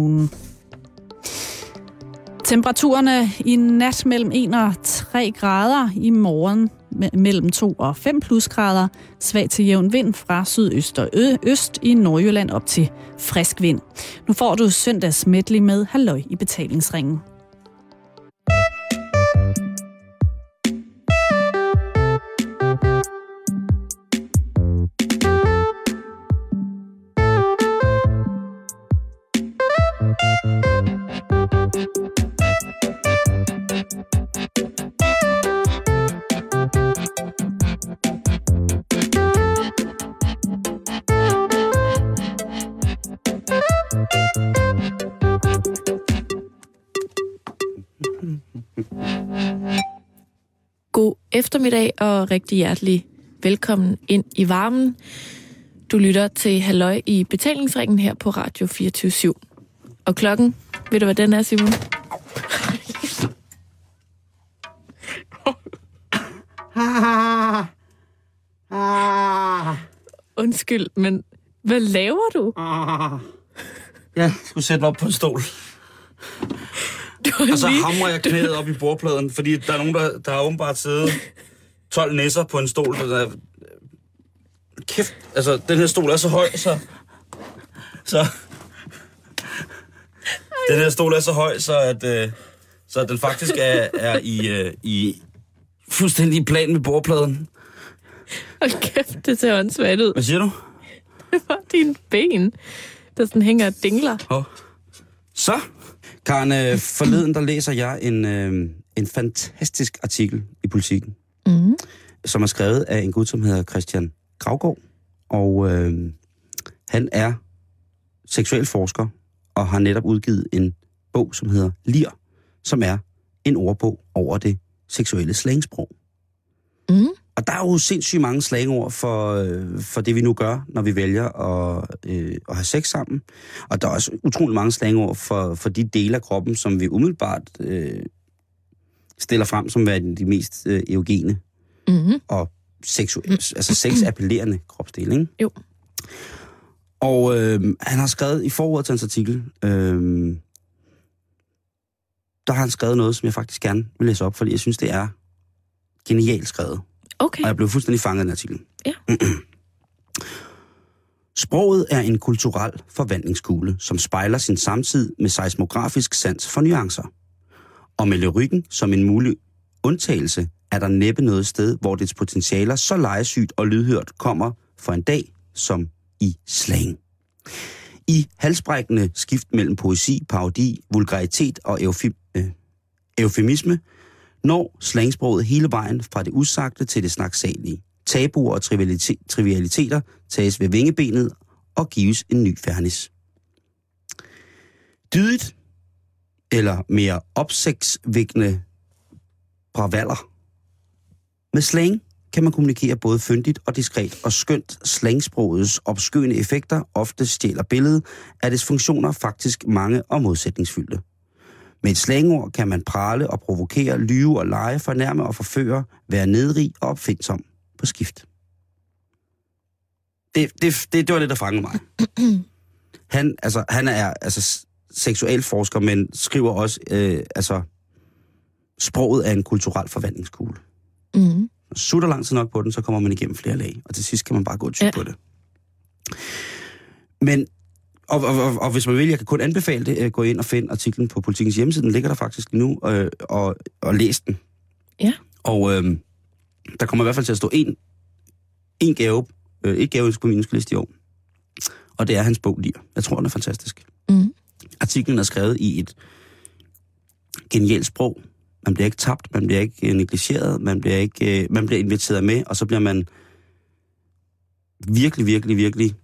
kommunen. Temperaturerne i nat mellem 1 og 3 grader, i morgen mellem 2 og 5 plusgrader, svag til jævn vind fra sydøst og øst i Nordjylland op til frisk vind. Nu får du søndags medley med halløj i betalingsringen. Eftermiddag og rigtig hjertelig velkommen ind i varmen. Du lytter til Halløj i betalingsringen her på Radio 24 Og klokken, ved du hvad den er, Simon? Undskyld, men hvad laver du? Jeg skulle sætte mig op på en stol. Du Og så lige... hamrer jeg knæet op i bordpladen, fordi der er nogen, der, der har åbenbart siddet 12 næsser på en stol. Der er, kæft, altså den her stol er så høj, så... Så... Den her stol er så høj, så at, øh, så at den faktisk er, er i, øh, i fuldstændig plan med bordpladen. Hold kæft, det ser åndssvagt ud. Hvad siger du? Det var dine ben, der sådan hænger og dingler. Oh. Så, Karen, øh, forleden der læser jeg en, øh, en fantastisk artikel i Politiken, Mm. som er skrevet af en gut, som hedder Christian Gravgaard. Og øh, han er seksuel forsker og har netop udgivet en bog, som hedder Lir, som er en ordbog over det seksuelle slangsprog. Mm. Og der er jo sindssygt mange slangord for, øh, for det, vi nu gør, når vi vælger at, øh, at have sex sammen. Og der er også utrolig mange slangord for, for de dele af kroppen, som vi umiddelbart øh, stiller frem som værende de mest øh, eugene Mm. og seksuelle, altså sexappellerende kropsdele. Ikke? Jo. Og øh, han har skrevet i forordet til hans artikel, øh, der har han skrevet noget, som jeg faktisk gerne vil læse op, fordi jeg synes, det er genialt skrevet. Okay. Og jeg blev fuldstændig fanget af den artikel. Ja. Sproget er en kulturel forvandlingskugle, som spejler sin samtid med seismografisk sans for nuancer. Og med lyrikken som en mulig undtagelse, er der næppe noget sted, hvor dets potentialer så lejesygt og lydhørt kommer for en dag som i slang. I halsbrækkende skift mellem poesi, parodi, vulgaritet og eufem, øh, eufemisme, når slangsproget hele vejen fra det usagte til det snaksalige. Tabuer og trivialite- trivialiteter tages ved vingebenet og gives en ny fernis. Dydigt, eller mere opsigtsvækkende bravaller. Med slang kan man kommunikere både fyndigt og diskret, og skønt slangsprogets opskøende effekter ofte stjæler billedet, er dets funktioner faktisk mange og modsætningsfyldte. Med et slangord kan man prale og provokere, lyve og lege, fornærme og forføre, være nedrig og opfindsom på skift. Det, det, det, det var det, der fangede mig. Han, altså, han er altså seksualforsker, men skriver også, øh, altså, sproget er en kulturel forvandlingskugle. Mm. Sutter lang tid nok på den, så kommer man igennem flere lag, og til sidst kan man bare gå tykke Ja. på det. Men, og, og, og, og hvis man vil, jeg kan kun anbefale det, øh, gå ind og finde artiklen på Politikens hjemmeside, den ligger der faktisk nu, øh, og, og læs den. Ja. Og øh, der kommer i hvert fald til at stå en, en gave, øh, et gave på min ønskeliste i år, og det er hans bog Lir. Jeg tror, den er fantastisk. Mm. Artiklen er skrevet i et genialt sprog. Man bliver ikke tabt, man bliver ikke øh, negligeret, man bliver, ikke, øh, man bliver inviteret med, og så bliver man virkelig, virkelig, virkelig...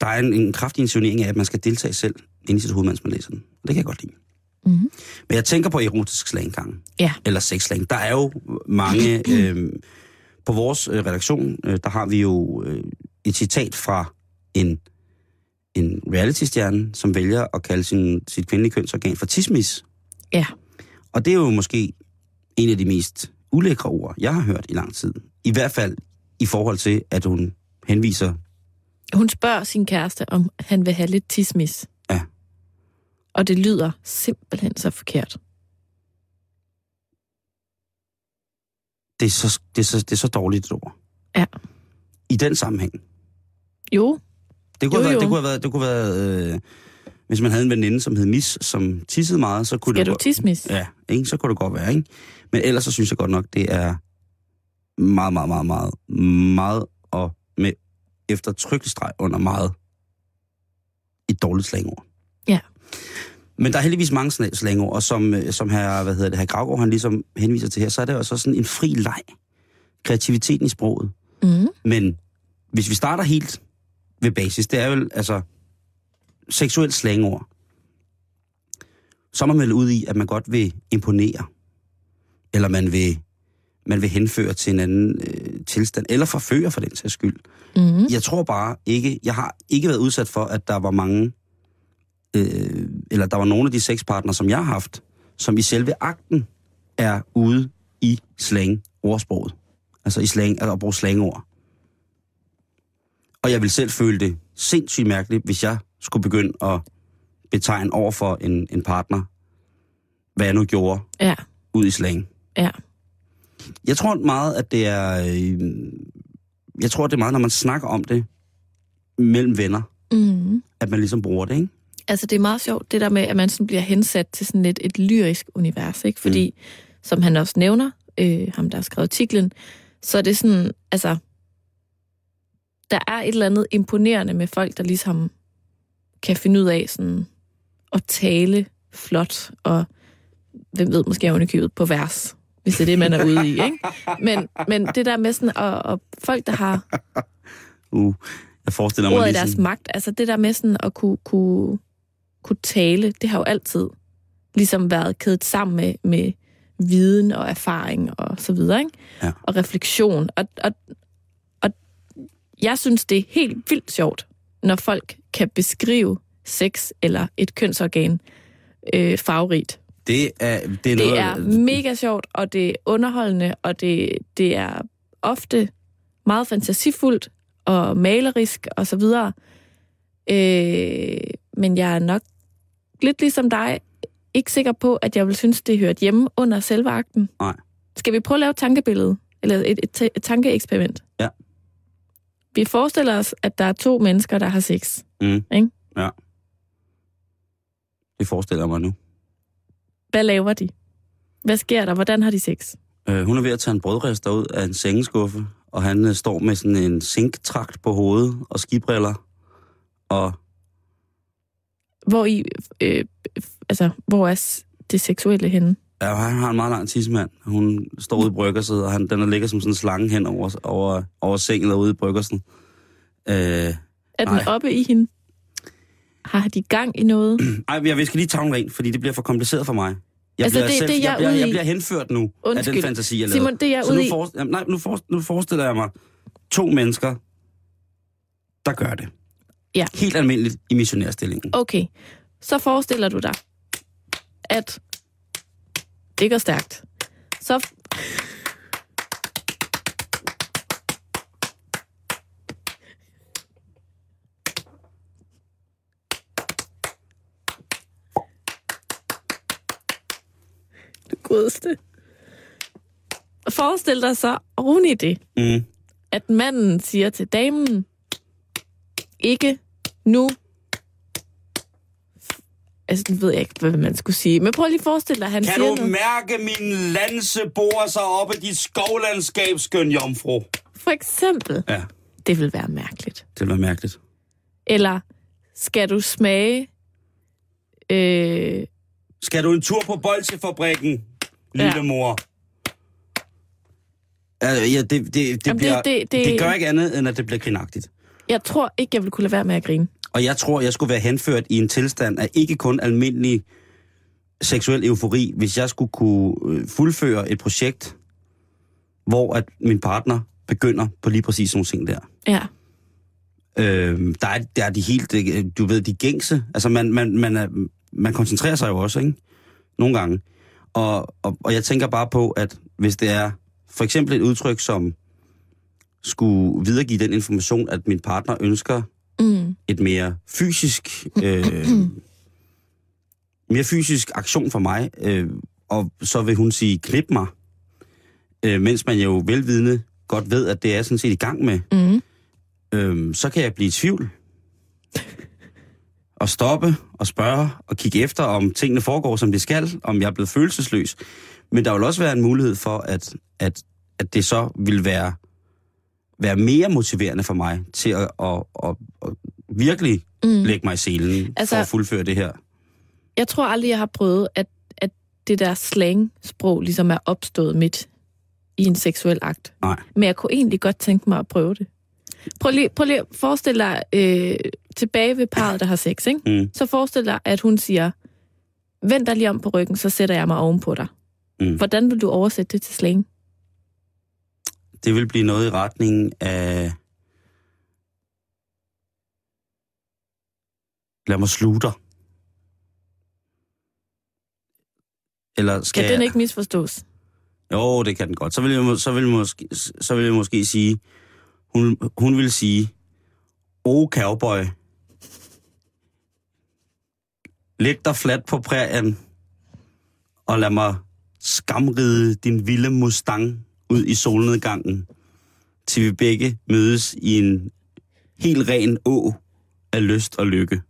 Der er en, en kraftig insinuering af, at man skal deltage selv ind i sit hoved, mens man læser den. Og det kan jeg godt lide. Mm. Men jeg tænker på erotisk slanggang. Ja. Eller sexslang. Der er jo mange... øh, på vores øh, redaktion, øh, der har vi jo øh, et citat fra en, en reality-stjerne, som vælger at kalde sin, sit kvindelige kønsorgan for tismis. Ja. Og det er jo måske en af de mest ulækre ord, jeg har hørt i lang tid. I hvert fald i forhold til, at hun henviser Hun spørger sin kæreste, om han vil have lidt tismis. Ja. Og det lyder simpelthen så forkert. Det er så, det er så, det er så dårligt et ord. Ja. I den sammenhæng. Jo, Det kunne, Jo, have, været, det kunne have været, det kunne have været øh, hvis man havde en veninde, som hed Mis, som tissede meget, så kunne skal det du godt- tismis? Ja, ikke? så kunne det godt være, ikke? Men ellers så synes jeg godt nok, det er meget, meget, meget, meget, meget og med eftertrykkelig streg under meget et dårligt slangord. Ja. Men der er heldigvis mange sla- slangord, og som, øh, som her, hvad hedder det, her Gravgaard, han ligesom henviser til her, så er det også sådan en fri leg. Kreativiteten i sproget. Mm. Men hvis vi starter helt ved basis, det er vel altså seksuelt slangord. Så er man vel ude i, at man godt vil imponere. Eller man vil, man vil henføre til en anden øh, tilstand. Eller forføre for den sags skyld. Mm. Jeg tror bare ikke, jeg har ikke været udsat for, at der var mange, øh, eller der var nogle af de sexpartnere, som jeg har haft, som i selve akten er ude i slang ordsproget. Altså i slang, altså at bruge slangord. Og jeg vil selv føle det sindssygt mærkeligt, hvis jeg skulle begynde at betegne over for en, en partner, hvad jeg nu gjorde Ja, ud i slang. ja. Jeg tror meget, at det er... Øh, jeg tror, det er meget, når man snakker om det mellem venner, Mm. at man ligesom bruger det, ikke? Altså, det er meget sjovt, det der med, at man sådan bliver hensat til sådan lidt et lyrisk univers, ikke? Fordi, mm. som han også nævner, øh, ham der har skrevet artiklen, så er det sådan, altså, der er et eller andet imponerende med folk, der ligesom kan finde ud af sådan at tale flot, og hvem ved, måske ovenikøbet på vers, hvis det er det, man er ude i, ikke? Men, men det der med sådan, og, og folk, der har Uh, jeg forestiller mig ordet i deres sådan, magt. Altså det der med sådan at kunne, kunne, kunne tale, det har jo altid ligesom været kædet sammen med, med viden og erfaring og så videre, ikke? Ja. Og refleksion. Og, og jeg synes, det er helt vildt sjovt, når folk kan beskrive sex eller et kønsorgan øh, farverigt. det er, det er Det noget... er mega sjovt, og det er underholdende, og det, det er ofte meget fantasifuldt og malerisk og så videre. Øh, men jeg er nok lidt ligesom dig, ikke sikker på, at jeg vil synes, det hørte hjemme under selve akten. Nej. Skal vi prøve at lave et tankebillede? Eller et, et, et tankeeksperiment? Ja. Vi forestiller os, at der er to mennesker, der har sex. Mm. Ikke? Ja. Det forestiller jeg mig nu. Hvad laver de? Hvad sker der? Hvordan har de sex? Øh, hun er ved at tage en brødrester ud af en sengeskuffe, og han øh, står med sådan en zinktrakt på hovedet og skibriller. Og Hvor i, øh, altså, hvor er det seksuelle henne? Ja, han har en meget lang tidsmand. Hun står ude i bryggerset, og han, den er ligger som sådan en slange hen over, over, over sengen og ude i bryggersen. Øh, Er den Nej. oppe i hende? Har de gang i noget? ej, jeg skal lige tage en ren, fordi det bliver for kompliceret for mig. Jeg Altså, bliver, det- det er jeg jeg, bliver, jeg bliver henført nu af Undskyld. den fantasi, jeg Simon, lavede. det er jeg Så nu, i. for, jamen, nej, nu, for, nu forestiller jeg mig to mennesker, der gør det. Ja. Helt almindeligt i missionærstillingen. Okay, så forestiller du dig, at det går stærkt. Så det godeste. Forestil dig så oven i det, Mm. at manden siger til damen, ikke nu. Altså, nu ved jeg ikke, hvad man skulle sige. Men prøv lige at forestille dig, at han Kan siger du noget. mærke min lanse borer sig op i dit skovlandskab, skøn jomfru? For eksempel, Ja, det vil være mærkeligt. det vil være mærkeligt. Eller, skal du smage... Øh, Skal du en tur på bolsjefabrikken, lille Ja. mor? Ja, ja det, det, det, Jamen, det- bliver, det- det, det- det gør ikke andet, end at det bliver grinagtigt. jeg tror ikke, jeg vil kunne lade være med at grine. Og jeg tror, jeg skulle være henført i en tilstand af ikke kun almindelig seksuel eufori, hvis jeg skulle kunne øh, fuldføre et projekt, hvor at min partner begynder på lige præcis sådan nogle ting der. Ja. Øh, der, er, der er de helt, øh, du ved, de gængse. Altså, man, man, man, er, man koncentrerer sig jo også, ikke? Nogle gange. Og, og, og jeg tænker bare på, at hvis det er for eksempel et udtryk, som skulle videregive den information, at min partner ønsker Mm. et mere fysisk, øh, mere fysisk aktion for mig, øh, og så vil hun sige, knip mig, øh, mens man jo velvidende godt ved, at det er sådan set i gang med, Mm. øh, så kan jeg blive i tvivl. Og stoppe og spørge og kigge efter, om tingene foregår, som de skal, om jeg er blevet følelsesløs. Men der vil også være en mulighed for, at, at, at det så vil være, være mere motiverende for mig til at, at, at, at virkelig Mm. lægge mig i selen altså, for at fuldføre det her. Jeg tror aldrig, jeg har prøvet, at, at det der slang-sprog ligesom er opstået midt i en seksuel akt. Nej. Men jeg kunne egentlig godt tænke mig at prøve det. Prøv lige, prøv lige at forestille dig øh, tilbage ved parret, der har sex, ikke? Mm. Så forestil dig, at hun siger, vend dig lige om på ryggen, så sætter jeg mig ovenpå dig. Mm. Hvordan vil du oversætte det til slang? Det vil blive noget i retning af... Lad mig dig. Eller skal Kan den ikke misforstås? Jo, det kan den godt. Så vil jeg, så vil jeg, måske, så vil jeg måske sige... Hun, hun vil sige... O cowboy. Læg dig fladt på prærien, og lad mig skamride din vilde Mustang ud i solnedgangen, til vi begge mødes i en helt ren å af lyst og lykke.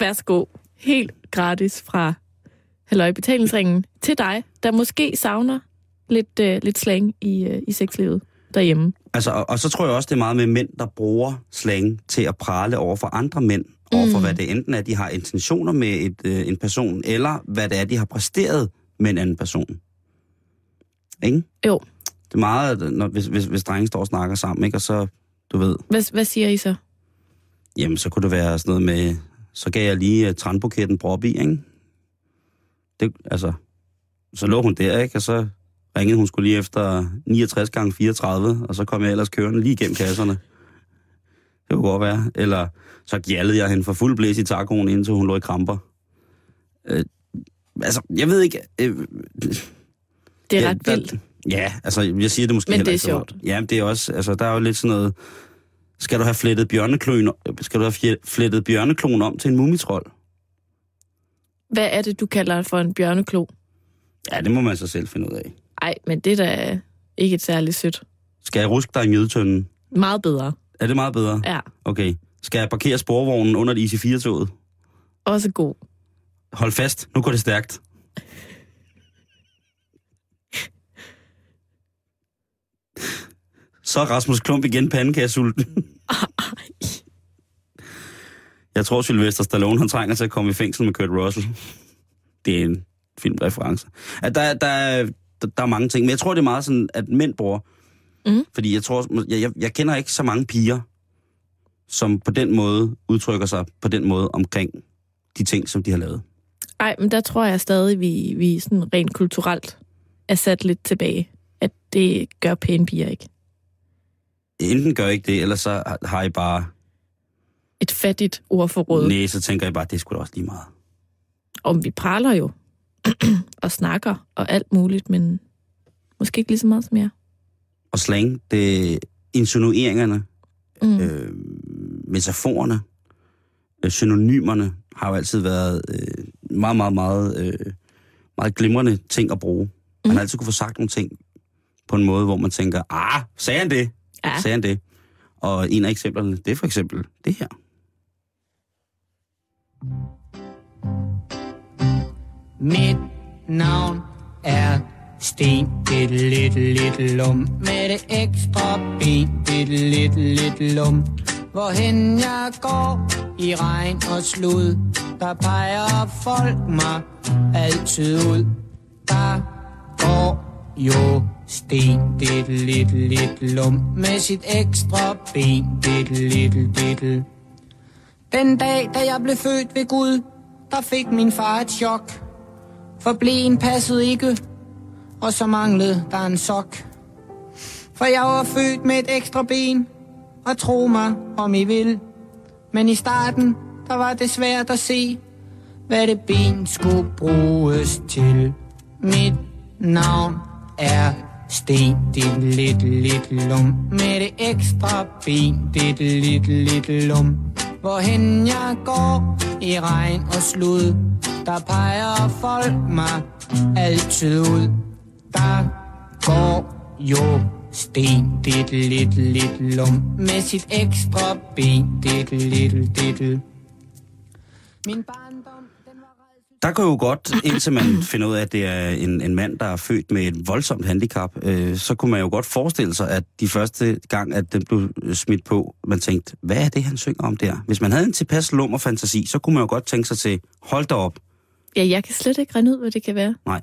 Værsgo. Helt gratis fra Halløj Betalingsringen til dig, der måske savner lidt, øh, lidt slang i, øh, i sexlivet derhjemme. Altså, og, og så tror jeg også, det er meget med mænd, der bruger slang til at prale over for andre mænd, over for Mm. hvad det enten er, de har intentioner med et, øh, en person, eller hvad det er, de har præsteret med en anden person. Ikke? Jo. Det er meget, når, hvis, hvis, hvis drenge står og snakker sammen, ikke? og så, du ved, Hvad, hvad siger I så? jamen så kunne det være sådan noget med, så gav jeg lige uh, trandbuketten prop i, ikke? Det, altså, så lå hun der, ikke? Og så ringede hun skulle lige efter 69 gange 34, og så kom jeg ellers kørende lige igennem kasserne. Det kunne godt være. Eller så gjaldede jeg hende for fuld blæs i tacoen, indtil hun lå i kramper. Øh, altså, jeg ved ikke... Øh, Det er ja, ret vildt. Der, ja, altså, jeg siger det måske Men heller det er sjovt. Ja, det er også... Altså, der er jo lidt sådan noget... Skal du have flettet bjørneklon, skal du have flettet bjørneklon om til en mumitrol? Hvad er det, du kalder for en bjørneklo? Ja, det må man så selv finde ud af. Ej, men det er da ikke et særligt sødt. Skal jeg ruske dig i mjødetønden? Meget bedre. Er det meget bedre? Ja, Okay. Skal jeg parkere sporvognen under et IC4-toget? også god. Hold fast, nu går det stærkt. Så er Rasmus Klump igen pandekagesulten. Jeg tror, Sylvester Stallone han trænger til at komme i fængsel med Kurt Russell. Det er en filmreference. At der, der, er- der, der er mange ting, men jeg tror, det er meget sådan, at mænd bruger. Mhm. Fordi jeg tror, jeg, jeg, jeg kender ikke så mange piger, som på den måde udtrykker sig på den måde omkring de ting, som de har lavet. Ej, men der tror jeg stadig, vi, vi sådan rent kulturelt er sat lidt tilbage. At det gør pæne piger ikke. Enten gør I ikke det, eller så har- I bare... Et fattigt ordforråd. Nej, så tænker jeg bare, det skulle også lige meget. Om vi praler jo. og snakker og alt muligt, men måske ikke lige så meget som jer. Og slang, det insinueringerne, Mm. øh, metaforerne, øh, synonymerne, har jo altid været øh, meget, meget, meget, øh, meget glimrende ting at bruge. Man Mm. har altid kunne få sagt nogle ting på en måde, hvor man tænker, ah, sagde han det? Ja. Sagde han det? Og en af eksemplerne, det er for eksempel det her. Mit navn er Sten, det lidt, lidt lum Med det ekstra ben, det lidt, lidt lum Hvorhen jeg går i regn og slud Der peger folk mig altid ud Der går jo Sten, det lidt, lidt lum Med sit ekstra ben, det lidt, lidt Den dag, da jeg blev født ved Gud Der fik min far et chok for blæen passede ikke, og så manglede der en sok. For jeg var født med et ekstra ben, og tro mig, om I vil. Men i starten, der var det svært at se, hvad det ben skulle bruges til. Mit navn er sten, dit lidt, lidt lum. Med det ekstra ben, Dit lidt, lidt lum. Hvorhen jeg går i regn og slud Der peger folk mig altid ud. Der går jo sten, dit lidt, lidt lum. Med sit ekstra ben, Dit lidt, lidt Min bar der kan jo godt, indtil man finder ud af, at det er en, en mand, der er født med et voldsomt handicap, øh, så kunne man jo godt forestille sig, at de første gang, at den blev smidt på, man tænkte, hvad er det, han synger om der? Hvis man havde en tilpas lummer fantasi, så kunne man jo godt tænke sig til, hold da op. Ja, jeg kan slet ikke regne ud, hvad det kan være. Nej.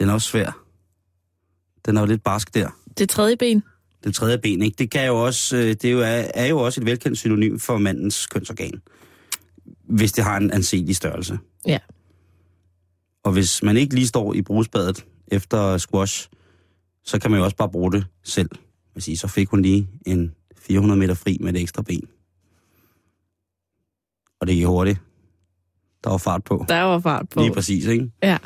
Den er også svær. Den er jo lidt barsk der. Det tredje ben. Det tredje ben, ikke? Det, kan jo også, øh, det er, jo, er, jo også et velkendt synonym for mandens kønsorgan. Hvis det har en anselig størrelse. Ja. Og hvis man ikke lige står i brugsbadet efter squash, så kan man jo også bare bruge det selv. Jeg sige, så fik hun lige en 400 meter fri med et ekstra ben. Og det gik hurtigt. Der var fart på. Der var fart på. Lige præcis, ikke? Ja.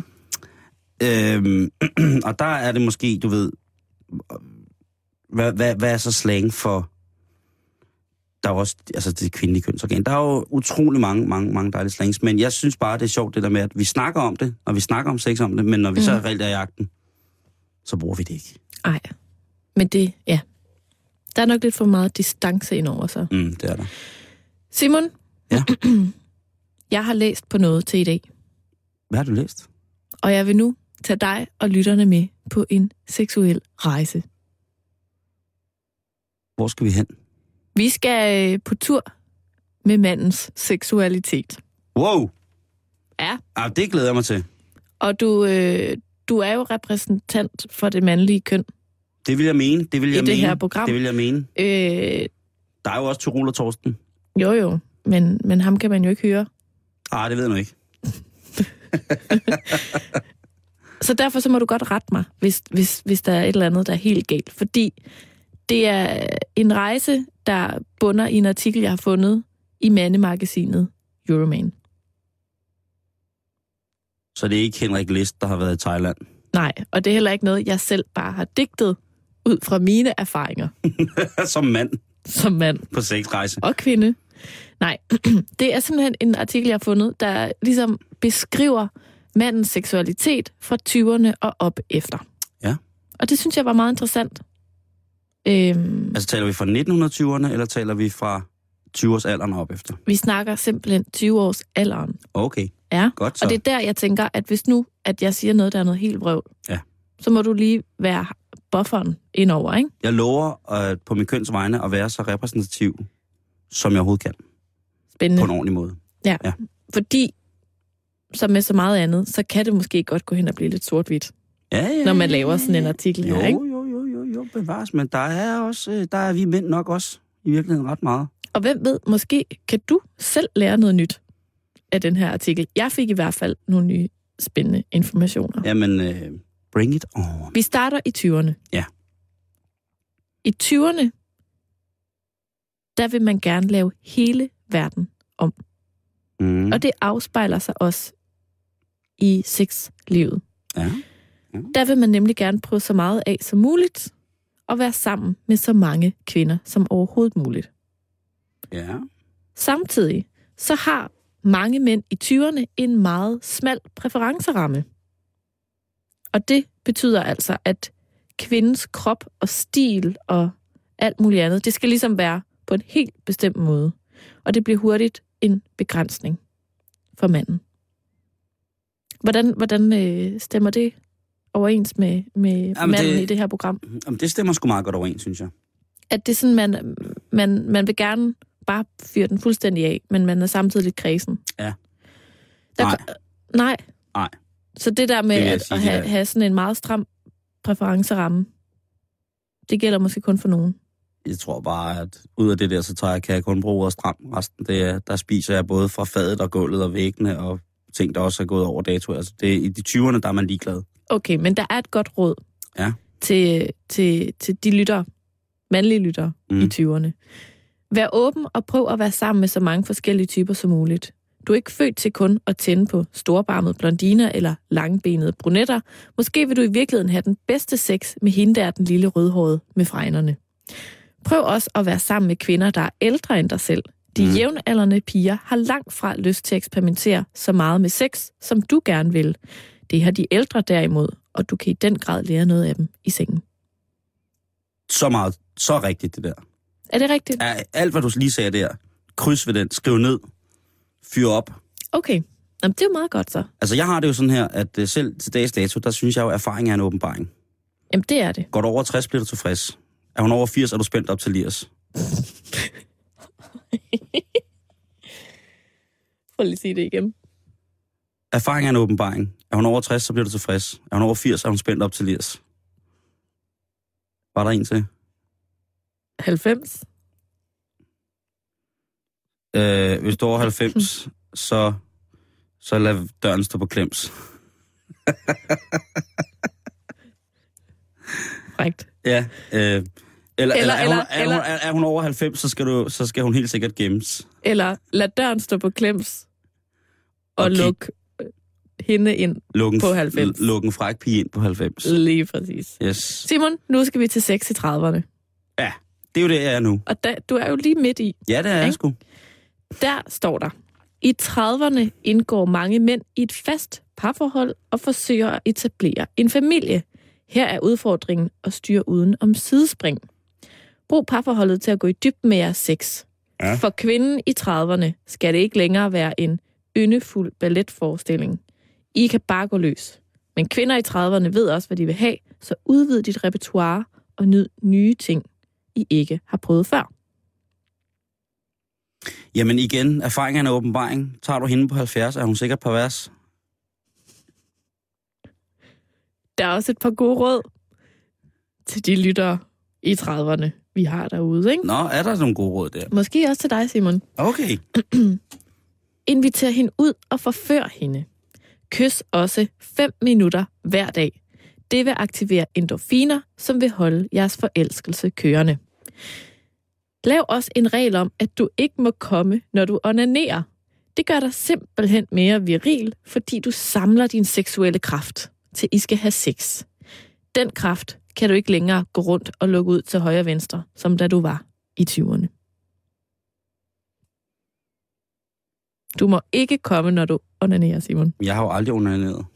Øhm, og der er det måske, du ved, hvad, hvad, hvad er så slang for, der er også, altså det kvindelige kønsorgan. Der er jo utrolig mange, mange, mange dejlige slangs, men jeg synes bare, det er sjovt det der med, at vi snakker om det, og vi snakker om sex om det, men når vi mm. så er reelt er i jagten, så bruger vi det ikke. Ej. Men det, ja. Der er nok lidt for meget distance ind over sig. Mm, det er der. Simon? Ja. jeg har læst på noget til i dag, Hvad har du læst? og jeg vil nu tage dig og lytterne med på en seksuel rejse. Hvor skal vi hen? Vi skal øh, på tur med mandens seksualitet. Wow! Ja. Ah, det glæder jeg mig til. Og du, øh, du er jo repræsentant for det mandlige køn. Det vil jeg mene. Det vil I jeg det mene. her program. Det vil jeg mene. Øh, Der er jo også Tyrol og Torsten. jo jo, men, men ham kan man jo ikke høre. Ah, det ved jeg nu ikke. Så derfor så må du godt rette mig, hvis, hvis, hvis der er et eller andet, der er helt galt. Fordi det er en rejse, der bunder i en artikel, jeg har fundet i mandemagasinet Euroman. Så det er ikke Henrik List, der har været i Thailand. Nej, og det er heller ikke noget, jeg selv bare har digtet ud fra mine erfaringer Som mand som mand på sexrejse. og kvinde. Nej, det er simpelthen en artikel, jeg har fundet, der ligesom beskriver mandens seksualitet fra 20'erne og op efter. Ja. Og det synes jeg var meget interessant. Øhm, Altså taler vi fra 1920'erne, eller taler vi fra 20-års alderen op efter? vi snakker simpelthen 20 års alderen. Okay, Ja. godt så. Og det er der, jeg tænker, at hvis nu, at jeg siger noget, der er noget helt vrøvl, Ja. så må du lige være bufferen indover, ikke? Jeg lover øh, på min køns vegne at være så repræsentativ, som jeg overhovedet kan. Spændende. På en ordentlig måde. Fordi, som med så meget andet, så kan det måske godt gå hen og blive lidt sort-hvidt, Ja, ja, når man laver sådan en artikel jo, her, ikke? jo, jo, bevares. Men der er også, øh, der er vi mænd nok også i virkeligheden ret meget. Og hvem ved, måske kan du selv lære noget nyt af den her artikel. Jeg fik i hvert fald nogle nye spændende informationer. Jamen, øh, bring it on. Vi starter i 20'erne. Ja. I 20'erne, der vil man gerne lave hele verden om. Mm. Og det afspejler sig også i sexlivet. Ja. Der vil man nemlig gerne prøve så meget af som muligt, og være sammen med så mange kvinder som overhovedet muligt. Ja. Samtidig så har mange mænd i 20'erne en meget smal præferenceramme. Og det betyder altså, at kvindens krop og stil og alt muligt andet, det skal ligesom være på en helt bestemt måde. Og det bliver hurtigt en begrænsning for manden. Hvordan, hvordan øh, stemmer det overens med, med Jamen, manden det- i det her program? Jamen, det stemmer sgu meget godt overens, synes jeg. At det er sådan, man, man, man vil gerne bare fyre den fuldstændig af, men man er samtidig lidt kredsen. Ja. Der, Nej. Nej. Nej. Så det der med Det at, sige, at have, have sådan en meget stram præferenceramme, det gælder måske kun for nogen. Jeg tror bare, at ud af det der, så tager jeg, kan jeg kun bruge ordet stram. Resten, det er, der spiser jeg både fra fadet og gulvet og væggene og ting, der også er gået over dato. Altså, det, I de 20'erne, der er man ligeglad. Okay, men der er et godt råd Ja. til, til, til de lyttere, mandlige lyttere mm. Mm. i 20'erne. Vær åben og prøv at være sammen med så mange forskellige typer som muligt. Du er ikke født til kun at tænde på storbarmede blondiner eller langbenede brunetter. Måske vil du i virkeligheden have den bedste sex med hende der, den lille rødhårede med fregnerne. Prøv også at være sammen med kvinder, der er ældre end dig selv. De mm. jævnaldrende piger har langt fra lyst til at eksperimentere så meget med sex, som du gerne vil. Det har de ældre derimod, og du kan i den grad lære noget af dem i sengen. Så meget, så rigtigt det der. Er det rigtigt? Ja, alt, hvad du lige sagde der, kryds ved den, skriv ned, fyr op. Okay. Jamen, det er jo meget godt så. Altså, jeg har det jo sådan her, at øh, selv til dags dato, der synes jeg jo, at erfaring er en åbenbaring. Jamen, det er det. Går du over 60, bliver du tilfreds. Er hun over 80, er du spændt op til Lias. Prøv lige at sige det igen. Erfaring er en åbenbaring. Er hun over 60, så bliver du tilfreds. Er hun over 80, er hun spændt op til Lias. Var der en til? 90? Øh, hvis du er over 90, så, så lad døren stå på klems. Frækt. Ja, øh, eller, eller, eller, er, hun, eller- er, hun, er, er hun over 90, så skal, du, så skal hun helt sikkert gemmes. Eller lad døren stå på klems og, Og luk hende ind. Lukken, På 90. Lukken fræk pige ind på 90. Lige præcis. Yes. Simon, nu skal vi til sex i 30'erne. Ja, det er jo det, jeg er nu. Og da, du er jo lige midt i. Ja, det er jeg Ikke? sgu. Der står der. I 30'erne indgår mange mænd i et fast parforhold og forsøger at etablere en familie. Her er udfordringen at styre uden om sidespring. Brug parforholdet til at gå i dybden med jeres sex. Ja. For kvinden i 30'erne skal det ikke længere være en yndefuld balletforestilling. I kan bare gå løs. Men kvinder i 30'erne ved også, hvad de vil have, så udvid dit repertoire og nyd nye ting, I ikke har prøvet før. Jamen igen, erfaring er en åbenbaring. Tager du hende på 70, er hun sikkert pervers. Der er også et par gode råd til de lyttere i 30'erne, vi har derude. Ikke? Nå, er der nogle gode råd der? Måske også til dig, Simon. Okay. Inviter hende ud og forfør hende. Kys også 5 minutter hver dag. Det vil aktivere endorfiner, som vil holde jeres forelskelse kørende. Lav også en regel om, at du ikke må komme, når du onanerer. Det gør dig simpelthen mere viril, fordi du samler din seksuelle kraft til I skal have sex. Den kraft kan du ikke længere gå rundt og lukke ud til højre og venstre, som da du var i 20'erne. Du må ikke komme, når du onanerer, Simon. Jeg har jo aldrig onaneret.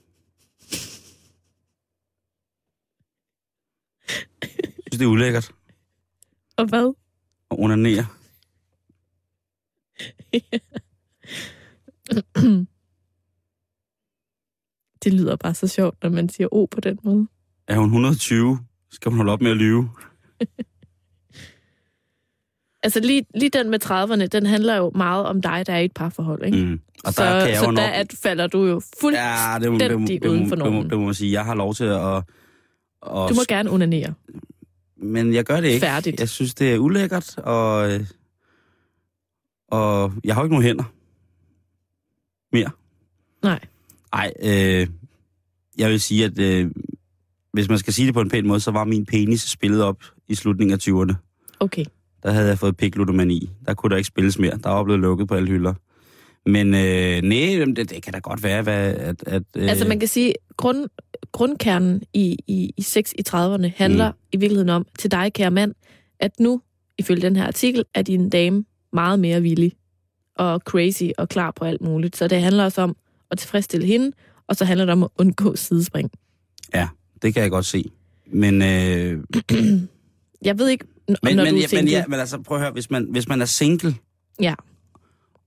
Jeg synes, det er ulækkert Og hvad? at onanere. Det lyder bare så sjovt, når man siger O på den måde. Er hun 120, skal hun holde op med at lyve. Altså lige, lige den med 30'erne, den handler jo meget om dig, der er i et parforhold, ikke? Mm. Og så der kan jeg så jo der nok... at falder du jo fuldt... Ja, det må, det, må, fuldstændig uden for det, må, normen. det må man sige. Jeg har lov til at... at Du må gerne onanere. Men jeg gør det ikke. Færdigt. Jeg synes, det er ulækkert, og, og jeg har jo ikke nogen hænder. Mere. Nej. Nej, øh, jeg vil sige, at øh, hvis man skal sige det på en pæn måde, så var min penis spillet op i slutningen af 20'erne. Okay. Der havde jeg fået pikludomani. Der kunne der ikke spilles mere. Der var blevet lukket på alle hylder. Men øh, nej, det, det kan da godt være, hvad, at... at øh, Altså man kan sige, grund, grundkernen i, i, i sex i 30'erne handler mm. i virkeligheden om, til dig kære mand, at nu, ifølge den her artikel, er din dame meget mere villig og crazy og klar på alt muligt. Så det handler også om at tilfredsstille hende, og så handler det om at undgå sidespring. Ja, det kan jeg godt se. Men, øh, Jeg ved ikke, n- men, når men, du er ja, single. men, ja, men altså, prøv at høre, hvis man, hvis man er single, Ja.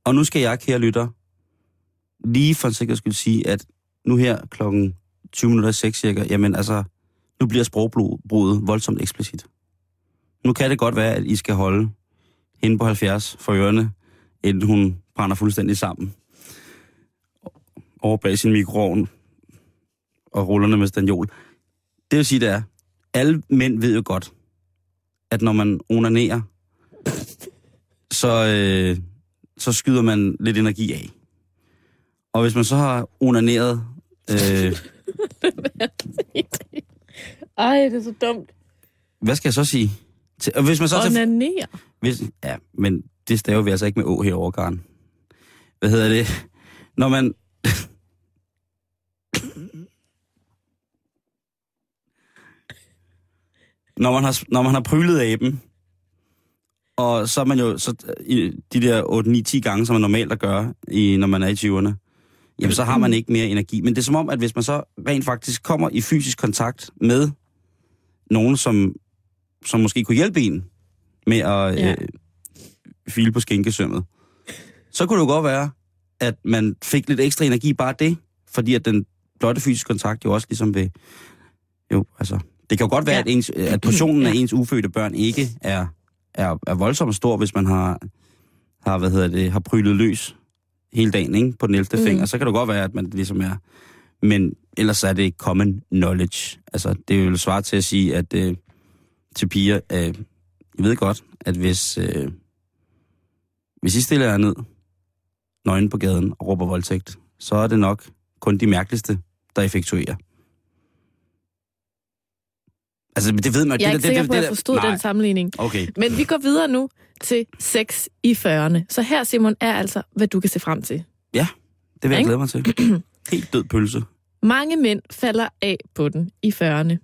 og nu skal jeg, kære lytter, lige for en sikkerheds skyld sige, at nu her klokken 20 minutter i 6 cirka, jamen altså, nu bliver sprogbruget voldsomt eksplicit. Nu kan det godt være, at I skal holde hende på 70 for ørerne, inden hun brænder fuldstændig sammen. Over bag sin mikroovn og rullerne med stanjol. Det vil sige, det er, alle mænd ved jo godt, at når man onanerer, så, øh, så skyder man lidt energi af. Og hvis man så har onaneret... Øh, Ej, det er så dumt. hvad skal jeg så sige? Til, og hvis man så... Til, Onanere. hvis, ja, men det staver vi altså ikke med å herovre, Karen. Hvad hedder det? når man... når man har, når man har prylet aben, og så er man jo så, i de der 8-9-10 gange, som man normalt at gøre, i, når man er i 20'erne, jamen så har man ikke mere energi. Men det er som om, at hvis man så rent faktisk kommer i fysisk kontakt med nogen, som, som måske kunne hjælpe en med at Ja. øh, file på skinkesømmet, så kunne det jo godt være, at man fik lidt ekstra energi bare det, fordi at den blotte fysiske kontakt jo også ligesom vil... Jo, altså... Det kan jo godt være, Ja. at, ens, at portionen af ens ufødte børn ikke er, er, er voldsomt stor, hvis man har, har, hvad hedder det, har prylet løs hele dagen ikke? på den 11. Mm. Finger. Så kan det godt være, at man ligesom er... Men ellers er det common knowledge. Altså, det er jo svar til at sige, at øh, til piger, øh, jeg ved godt, at hvis, øh, hvis I stiller jer ned nøgen på gaden og råber voldtægt, så er det nok kun de mærkeligste, der effektuerer. Altså, det ved man. Jeg er det, ikke sikker det, på, at jeg forstod nej. den sammenligning. Okay. Men vi går videre nu til sex i 40'erne. Så her, Simon, er altså, hvad du kan se frem til. Det vil jeg Ikke? glæde mig til. Helt død pølse. Mange mænd falder af på den i 40'erne.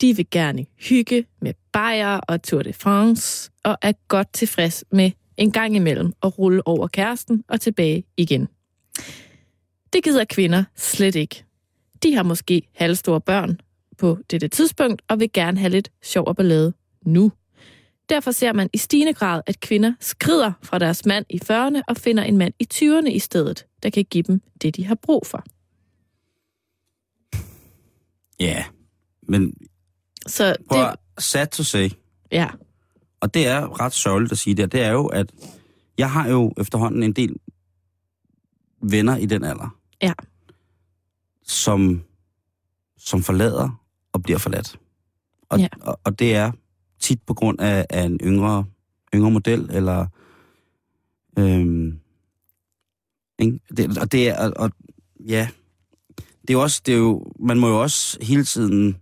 De vil gerne hygge med bajer og Tour de France, og er godt tilfreds med en gang imellem at rulle over kæresten og tilbage igen. Det gider kvinder slet ikke. De har måske halvstore børn på dette tidspunkt, og vil gerne have lidt sjov og ballade nu. Derfor ser man i stigende grad, at kvinder skrider fra deres mand i 40'erne og finder en mand i 20'erne i stedet, der kan give dem det, de har brug for. Ja, men Så det, at sad to say, ja, og det er ret sørgeligt at sige det, det er jo, at jeg har jo efterhånden en del venner i den alder. Ja. Som, som forlader og bliver forladt. Og, Ja. og, og det er tit på grund af, af en yngre, yngre model, eller... Øhm, ikke? Det, og det er... Og, og, ja, det er jo også... Det er jo, man må jo også hele tiden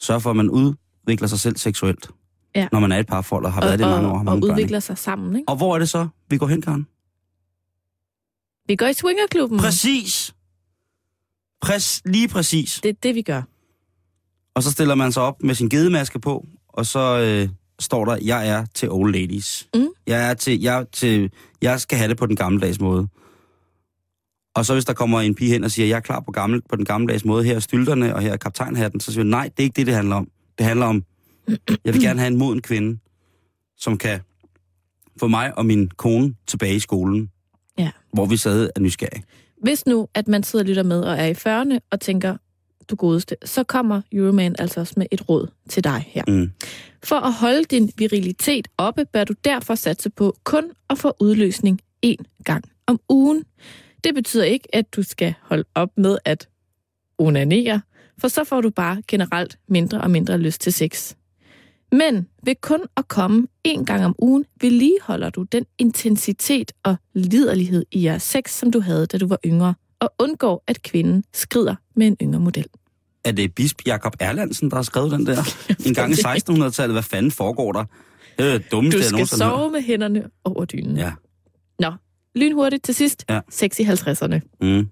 sørge for, at man udvikler sig selv seksuelt. Ja. Når man er i et parforhold og har været og, det i mange år og har og, mange børn. ikke? udvikler sig sammen. Ikke? Og hvor er det så, vi går hen, Karen? Vi går i swingerklubben. Præcis. Præs, lige præcis. Det er det, vi gør. Og så stiller man sig op med sin gedemaske på, og så øh, står der, jeg er til old ladies. Mm. Jeg er til, jeg, er til, jeg skal have det på den gammeldags måde. Og så hvis der kommer en pige hen og siger, jeg er klar på, gammel, på den gammeldags måde, her er stylterne, og her er kaptajnhatten, så siger vi, nej, det er ikke det, det handler om. Det handler om, jeg vil gerne have en moden kvinde, som kan få mig og min kone tilbage i skolen. Ja. Hvor vi sad af nysgerrige. Hvis nu, at man sidder og lytter med og er i 40'erne og tænker, du godeste, så kommer Euroman altså også med et råd til dig her. Mm. For at holde din virilitet oppe, bør du derfor satse på kun at få udløsning én gang om ugen. Det betyder ikke, at du skal holde op med at onanere, for så får du bare generelt mindre og mindre lyst til sex. Men ved kun at komme en gang om ugen, vedligeholder du den intensitet og liderlighed i jeres sex, som du havde, da du var yngre, og undgår, at kvinden skrider med en yngre model. Er det bisp Jakob Erlandsen, der har skrevet den der? En gang i 1600-tallet, hvad fanden foregår der? Det er det dummeste, Du jeg skal har sove med hænderne over dynen. Ja. Nå, lynhurtigt til sidst. Ja. Sex i 50'erne. Mm.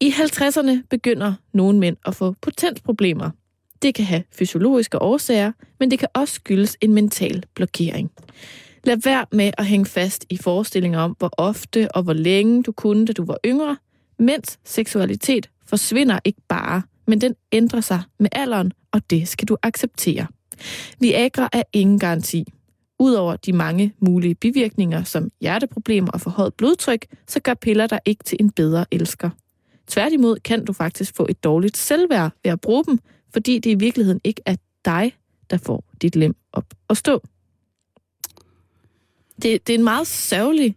I 50'erne begynder nogle mænd at få potensproblemer. Det kan have fysiologiske årsager, men det kan også skyldes en mental blokering. Lad være med at hænge fast i forestillinger om, hvor ofte og hvor længe du kunne, da du var yngre, mens seksualitet forsvinder ikke bare, men den ændrer sig med alderen, og det skal du acceptere. Viagra er ingen garanti. Udover de mange mulige bivirkninger som hjerteproblemer og forhøjet blodtryk, så gør piller dig ikke til en bedre elsker. Tværtimod kan du faktisk få et dårligt selvværd ved at bruge dem, fordi det i virkeligheden ikke er dig, der får dit lem op og stå. Det, det er en meget sørgelig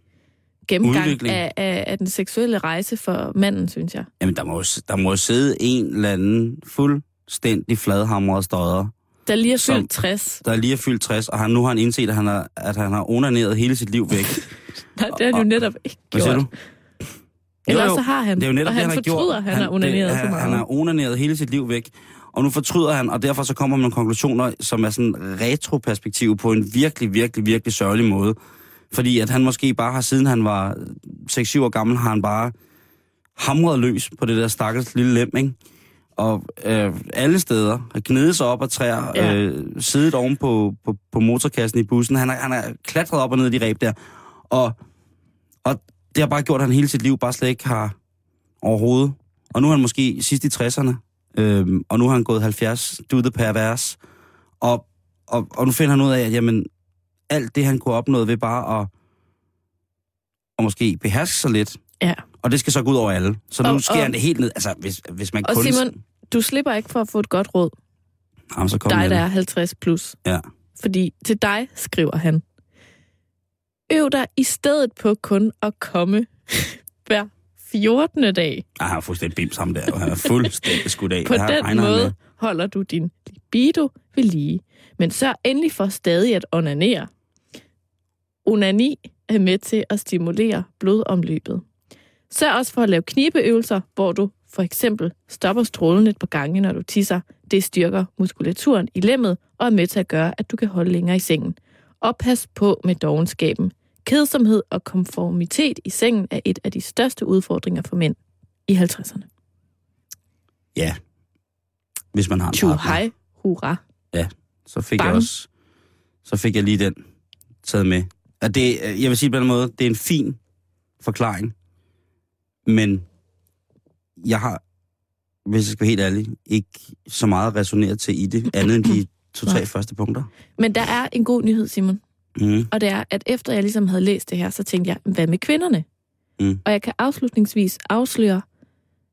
gennemgang Udvikling. af, af, af den seksuelle rejse for manden, synes jeg. Jamen, der må, jo, der må sidde en eller anden fuldstændig fladhamret støder, Der lige er Som- fyldt 60. der lige er fyldt 60, og han, nu har han indset, at han har, at han har onaneret hele sit liv væk. Nej, det har han jo netop ikke Hvad gjort. siger du? Jo, jo. så har han, Det er jo netop og han han har fortryder, at han, har onaneret det, så han, meget. Han har onaneret hele sit liv væk. Og nu fortryder han, og derfor så kommer man nogle konklusioner, som er sådan retroperspektiv på en virkelig, virkelig, virkelig sørgelig måde. Fordi at han måske bare har, siden han var 6-7 år gammel, har han bare hamret løs på det der stakkels lille lem, ikke? Og øh, alle steder har gnedet sig op af træer, Ja. øh, siddet oven på, på, på motorkassen i bussen. Han er, han er klatret op og ned i de ræb der. Og, og det har bare gjort, at han hele sit liv bare slet ikke har overhovedet. Og nu er han måske sidst i 60'erne, øh, og nu har han gået 70, do the pervers. Og, og, og nu finder han ud af, at jamen, alt det, han kunne opnå ved bare at, at måske beherske sig lidt, Ja. og det skal så gå ud over alle. Så nu Og- sker og- han det helt ned. Altså, hvis, hvis man Og kun... Simon, du slipper ikke for at få et godt råd. Jamen, så kom dig, der er 50 plus. Ja. Fordi til dig, skriver han, øv dig i stedet på kun at komme hver 14. dag. Ej, han er fuldstændig bims ham der. og Han er fuldstændig skudt af. På Her den måde med. holder du din libido ved lige. Men sørg endelig for stadig at onanere. Onani er med til at stimulere blodomløbet. Sørg også for at lave knibeøvelser, hvor du for eksempel stopper strålen et par gange, når du tisser. Det styrker muskulaturen i lemmet og er med til at gøre, at du kan holde længere i sengen. Og pas på med dogenskaben. Kedsomhed og konformitet i sengen er et af de største udfordringer for mænd i 50'erne. Ja. Hvis man har en partner. hej, hurra. Så fik jeg Bang. også... Så fik jeg lige den taget med. Og det, jeg vil sige på den måde, det er en fin forklaring. Men jeg har, hvis jeg skal være helt ærlig, ikke så meget resoneret til i det, andet end de to-tre første punkter. Men der er en god nyhed, Simon. Mm. Og det er, at efter jeg ligesom havde læst det her, så tænkte jeg, hvad med kvinderne? Mm. Og jeg kan afslutningsvis afsløre,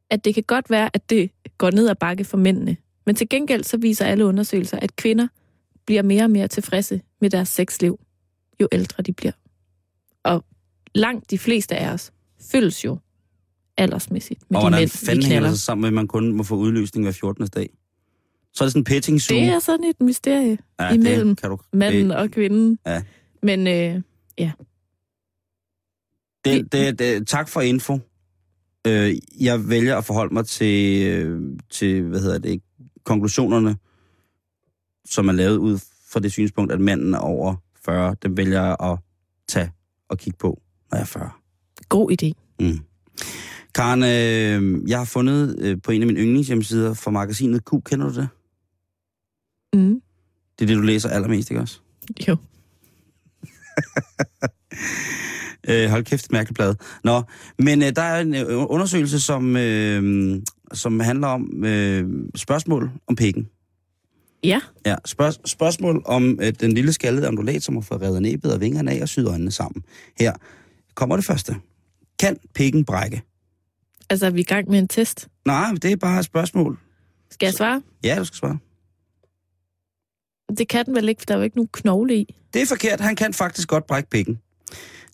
at det kan godt være, at det går ned ad bakke for mændene. Men til gengæld så viser alle undersøgelser, at kvinder bliver mere og mere tilfredse med deres sexliv, jo ældre de bliver. Og langt de fleste af os føles jo aldersmæssigt med Og de hvordan mænd, fanden hænger det sig sammen med, at man kun må få udløsning hver 14. dag? Så er det sådan en petting zoom. Det er sådan et mysterie ja, imellem det kan du, manden det, og kvinden. Ja. Men øh, det, det, det, tak for info. Øh, jeg vælger at forholde mig til, øh, til hvad hedder det, konklusionerne, som er lavet ud fra det synspunkt, at manden er over 40. Dem vælger jeg at tage og kigge på, når jeg er 40. god idé. Mm. Karen, øh, jeg har fundet øh, på en af mine yndlingshjemmesider for magasinet Q. Kender du det? Mm. Det er det, du læser allermest, ikke også? Jo. Øh, hold kæft, mærkeligt blad. Nå, men øh, der er en øh, undersøgelse, som, øh, som handler om øh, spørgsmål om pikken. Ja. Ja, spørg- spørgsmål om øh, den lille skaldede ondulat, som har fået revet næbet og vingerne af og syet øjnene sammen. Her kommer det første. Kan pikken brække? Altså, er vi i gang med en test? Nej, det er bare et spørgsmål. Skal jeg svare? Ja, du skal svare. Det kan den vel ikke, for der er jo ikke nogen knogle i. Det er forkert. Han kan faktisk godt brække pikken.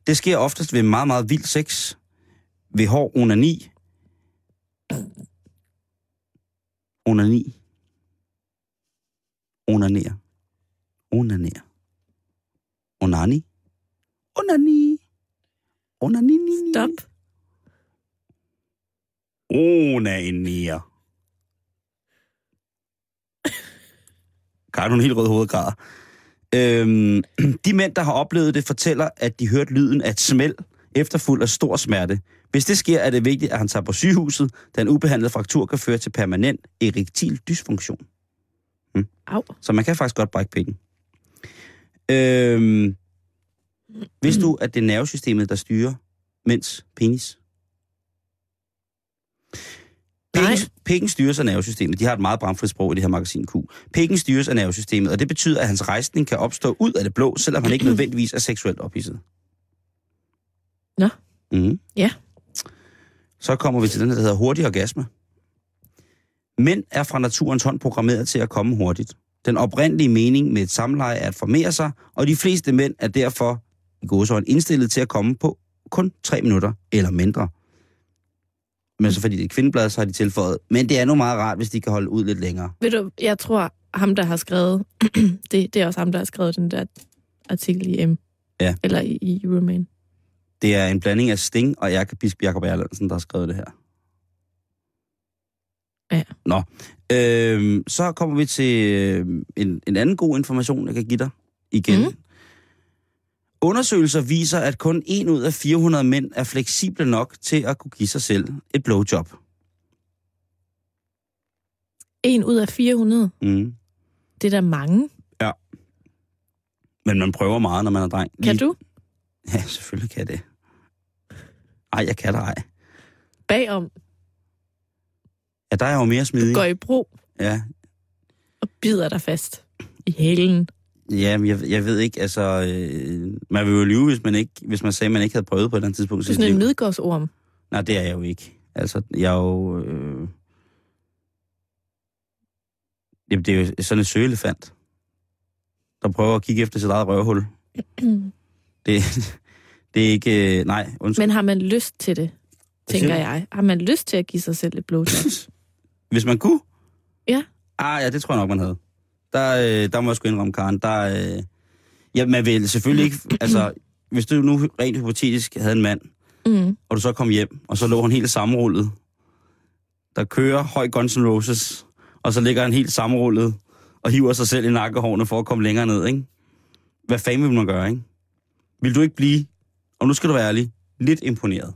Det sker oftest ved meget, meget vild sex, ved hård onani. Onani. Onaner. Onaner. Onani. Onani. Onani. Stop. Onaner. Karen, hun er helt rød hovedgrad. Øhm, de mænd, der har oplevet det, fortæller, at de hørte lyden af et smæld, efterfuldt af stor smerte. Hvis det sker, er det vigtigt, at han tager på sygehuset, da en ubehandlet fraktur kan føre til permanent erektil dysfunktion. Au. Så man kan faktisk godt brække pikken. Øhm, vidste du, at det er nervesystemet, der styrer mænds penis? Pikken, pikken styres af nervesystemet. De har et meget bramfrit sprog i det her magasin Q. Pikken styres af nervesystemet, og det betyder, at hans rejsning kan opstå ud af det blå, selvom han ikke nødvendigvis er seksuelt ophidset. Nå. Mm. Ja. Så kommer vi til den, der hedder hurtig orgasme. Mænd er fra naturens hånd programmeret til at komme hurtigt. Den oprindelige mening med et samleje er at formere sig, og de fleste mænd er derfor i godsøjne indstillet til at komme på kun tre minutter eller mindre. Men så fordi det er kvindeblad, så har de tilføjet. Men det er nu meget rart, hvis de kan holde ud lidt længere. Ved du, jeg tror, ham, der har skrevet, det, det er også ham, der har skrevet den der artikel i M. Ja. Eller i, i Euroman. Det er en blanding af Sting og Jakob Bisp Jakob Erlandsen, der har skrevet det her. Ja. Nå. Øhm, så kommer vi til øh, en, en anden god information, jeg kan give dig igen. Mm. Undersøgelser viser, at kun 1 ud af 400 mænd er fleksible nok til at kunne give sig selv et blowjob. En ud af 400. Mm. Det er da mange. Men man prøver meget, når man er dreng. Kan du? Ja, selvfølgelig kan jeg det. Ej, jeg kan det ej. Bagom Ja, der er jo mere smidig. går i bro Ja, og bider dig fast i hælen. Ja jeg, jeg ved ikke, altså... Øh, man vil jo lyve, hvis man, ikke, hvis man sagde, at man ikke havde prøvet på et eller andet tidspunkt. Du er sådan en liv. midgårdsorm. Nej, det er jeg jo ikke. Altså, jeg er jo... Øh... Jamen, det er jo sådan en søelefant, der prøver at kigge efter sit eget røvhul. Det, det er ikke... Øh... Nej, undskyld. Men har man lyst til det, tænker jeg? Har man lyst til at give sig selv et blowjob? Hvis man kunne? Ja. Ah, ja, det tror jeg nok, man havde. Der, øh, der må jeg sgu indrømme, Karen. Der, øh... Ja, man vil selvfølgelig ikke... Altså, hvis du nu rent hypotetisk havde en mand, mm. og du så kom hjem, og så lå han helt sammenrullet. Der kører høj Guns N' Roses, og så ligger han helt sammenrullet og hiver sig selv i nakkehårene for at komme længere ned, ikke? Hvad fanden vil man gøre, ikke? Vil du ikke blive, og nu skal du være ærlig, lidt imponeret?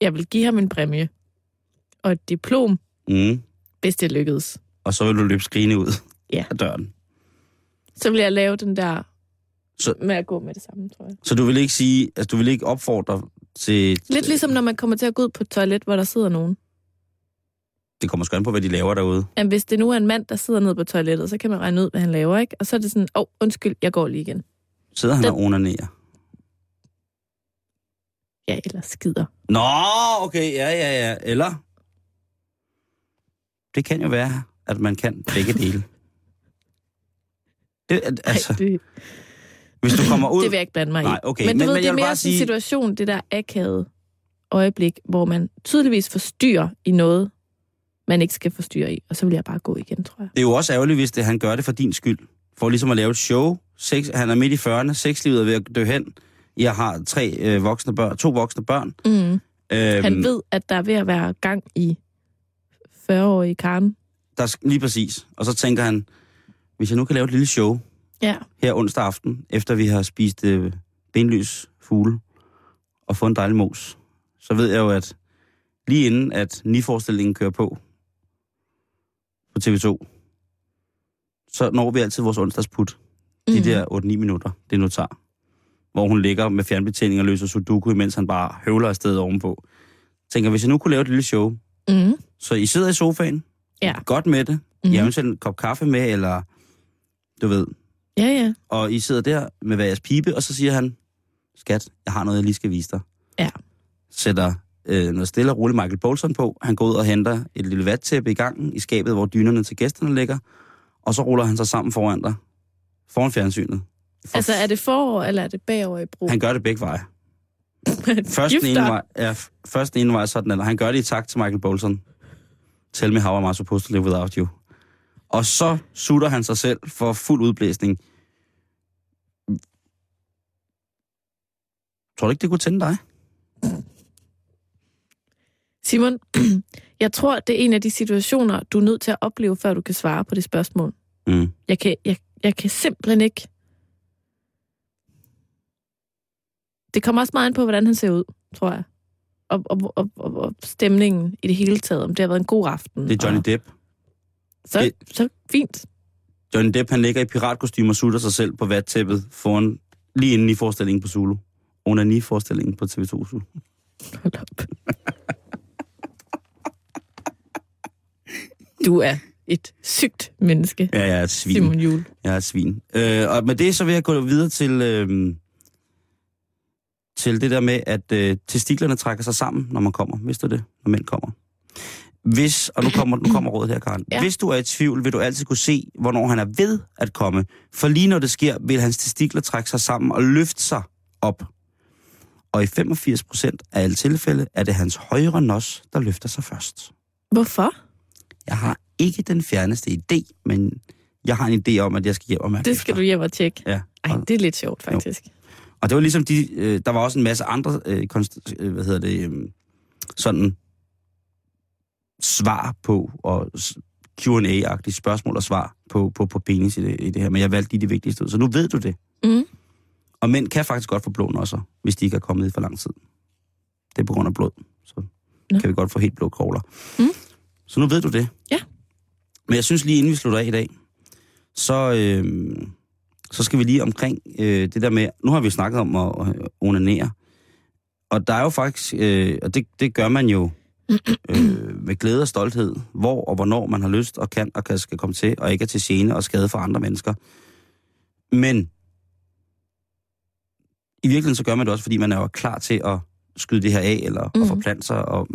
Jeg vil give ham en præmie. Og et diplom, Mm. hvis det lykkedes. Og så vil du løbe skrigende ud Ja. af døren. Så vil jeg lave den der Så- med at gå med det samme, tror jeg. Så du vil ikke sige, altså du vil ikke opfordre til... Lidt ligesom når man kommer til at gå ud på et toilet, hvor der sidder nogen. Det kommer sgu an på, hvad de laver derude. Jamen, hvis det nu er en mand, der sidder nede på toilettet, så kan man regne ud, hvad han laver, ikke? Og så er det sådan, åh, oh, undskyld, jeg går lige igen. Sidder han Den- og onanerer? Ja, eller skider. Nå, okay, ja, ja, ja. Eller? Det kan jo være, at man kan begge dele. Det, altså, Ej, det, hvis du kommer ud... det vil jeg ikke blande mig Nej, i. okay, Men du men- ved, men det er mere sådan en sige- situation, det der akavede øjeblik, hvor man tydeligvis forstyrrer i noget, man ikke skal forstyrre i. Og så vil jeg bare gå igen, tror jeg. Det er jo også ærgerligt, hvis det, han gør det for din skyld. For ligesom at lave et show. Sex, han er midt i 40'erne, sexlivet er ved at dø hen. Jeg har tre øh, voksne børn, to voksne børn. Mm. Øhm, Han ved, at der er ved at være gang i 40-årige Karen. Der, lige præcis. Og så tænker han, hvis jeg nu kan lave et lille show Ja. her onsdag aften, efter vi har spist øh, benlys fugle og fået en dejlig mos, så ved jeg jo, at lige inden at Ni-forestillingen kører på på TV2, så når vi altid vores onsdagsput. De Mhm. der 8-9 minutter, det nu tager. Hvor hun ligger med fjernbetjening og løser sudoku, imens han bare høvler afsted ovenpå. Tænker, hvis jeg nu kunne lave et lille show, Mm. så I sidder i sofaen, Ja. godt med det, mm. Mhm. jeg eventuelt en kop kaffe med, eller du ved, Ja, ja. og I sidder der med hver jeres pibe, og så siger han, skat, jeg har noget, jeg lige skal vise dig. Ja. Sætter øh, noget stille og roligt Michael Bolton på. Han går ud og henter et lille vattæppe i gangen i skabet, hvor dynerne til gæsterne ligger, og så ruller han sig sammen foran dig, foran fjernsynet. For Altså, er det forår, eller er det bagover i bro? Han gør det begge veje. Først den ene vej, ja, først den ene vej, sådan eller han gør det i takt til Michael Bolton. Tell me how am I supposed to live without you. Og så sutter han sig selv for fuld udblæsning. Tror du ikke, det kunne tænde dig? Simon, jeg tror, det er en af de situationer, du er nødt til at opleve, før du kan svare på det spørgsmål. Mm. Jeg kan, jeg, jeg kan simpelthen ikke... Det kommer også meget an på, hvordan han ser ud, tror jeg. Og, og, og, og, stemningen i det hele taget, om det har været en god aften. Det er Johnny og, Depp. Så, det- så fint. Johnny Depp, han ligger i piratkostyme og sutter sig selv på vattæppet foran, lige inden i forestillingen på Zulu. Under ni forestillingen på TV2 Zulu. Hold op. Du er et sygt menneske, Ja, jeg er et svin. Simon Jul. Jeg er et svin. Øh, og med det, så vil jeg gå videre til, øh, til det der med, at øh, testiklerne trækker sig sammen, når man kommer. Vidste du det? Når mænd kommer. Hvis, og nu kommer, nu kommer rådet her, Karen. Ja. Hvis du er i tvivl, vil du altid kunne se, hvornår han er ved at komme. For lige når det sker, vil hans testikler trække sig sammen og løfte sig op. Og i 85 procent af alle tilfælde er det hans højre nos, der løfter sig først. Hvorfor? Jeg har ikke den fjerneste idé, men jeg har en idé om, at jeg skal hjem og mærke Det skal efter. du hjem og tjekke. Ja. Ej, det er lidt sjovt, faktisk. Og det var ligesom de, øh, der var også en masse andre, øh, konst, øh, hvad hedder det, øh, sådan svar på, og Q&A-agtige spørgsmål og svar på, på, på penis i det, i det her. Men jeg valgte lige de vigtigste ud, så nu ved du det. Mm. Og mænd kan faktisk godt få blå nosser, hvis de ikke er kommet i for lang tid. Det er på grund af blod. Så Nå. kan vi godt få helt blå kogler. Mm. Så nu ved du det. Ja. Men jeg synes lige, inden vi slutter af i dag, så, øh, så skal vi lige omkring øh, det der med, nu har vi snakket om at øh, onanere, og der er jo faktisk, øh, og det, det gør man jo øh, med glæde og stolthed, hvor og hvornår man har lyst og kan og kan, skal komme til, og ikke er til gene og skade for andre mennesker. Men i virkeligheden så gør man det også, fordi man er jo klar til at skyde det her af, eller mm. Mhm. at forplante sig. Og,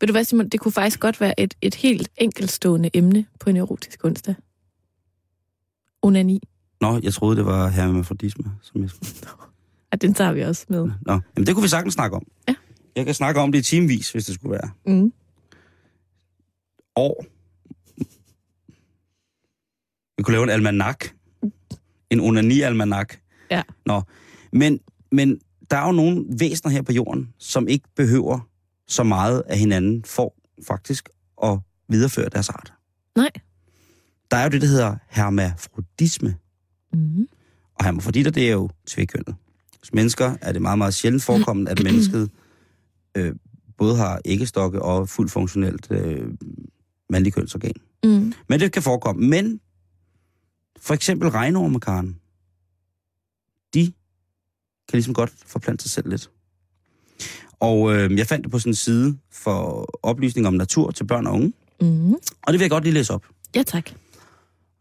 Ved du hvad, Simon? Det kunne faktisk godt være et, et helt enkeltstående emne på en erotisk onsdag. Onani. Nå, jeg troede, det var hermafrodisme, som jeg. Ja, den tager vi også med. Nå, jamen det kunne vi sagtens snakke om. Ja. Jeg kan snakke om det i timevis, hvis det skulle være. Mm. År. Vi kunne lave en almanak. En onani-almanak. Ja. Nå, men, men der er jo nogle væsener her på jorden, som ikke behøver så meget af hinanden for faktisk at videreføre deres art. Nej. Der er jo det, der hedder hermafrodisme. Mm. Og hermafroditter, det er jo tvækønnet. Hos mennesker er det meget, meget sjældent forekommende, at mennesket øh, både har æggestokke og fuldt funktionelt øh, mandlig kønsorgan. Mm. Men det kan forekomme. Men for eksempel regnorme, Karen, de kan ligesom godt forplante sig selv lidt. Og øh, jeg fandt det på sådan en side for oplysning om natur til børn og unge. Mm. Og det vil jeg godt lige læse op. Ja, tak.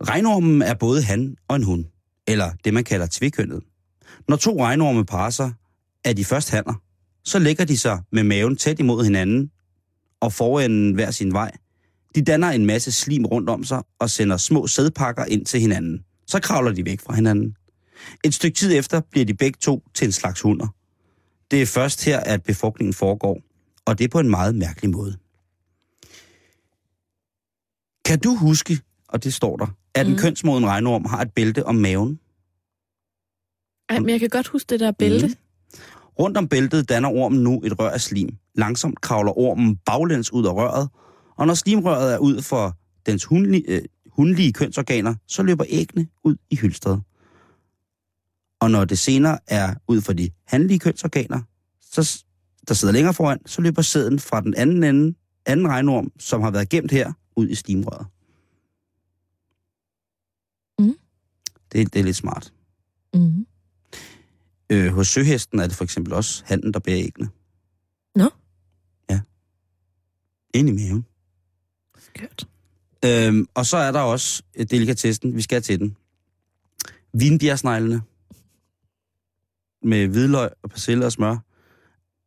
Regnormen er både han og en hund, eller det man kalder tvikønnet. Når to regnorme parer sig, er de først hanner. Så lægger de sig med maven tæt imod hinanden og forenden hver sin vej. De danner en masse slim rundt om sig og sender små sædpakker ind til hinanden. Så kravler de væk fra hinanden. Et stykke tid efter bliver de begge to til en slags hunder. Det er først her, at befrugtningen foregår, og det er på en meget mærkelig måde. Kan du huske, og det står der, at en Mm. kønsmoden regnorm har et bælte om maven? Ej, men jeg kan godt huske det der bælte. Mhm. Rundt om bæltet danner ormen nu et rør af slim. Langsomt kravler ormen baglæns ud af røret, og når slimrøret er ud for dens hundlige, øh, hundlige kønsorganer, så løber æggene ud i hylstret. Og når det senere er ud for de handlige kønsorganer, så, der sidder længere foran, så løber sæden fra den anden ende, anden regnorm, som har været gemt her, ud i slimrøret. Det, det er lidt smart. Mm. Øh, hos søhesten er det for eksempel også handen, der bærer æggene. Nå. Ja. Ind i maven. Skørt. Øhm, og så er der også øh, delikatessen. Vi skal til den. Vinbjergsneglene. Med hvidløg og persille og smør.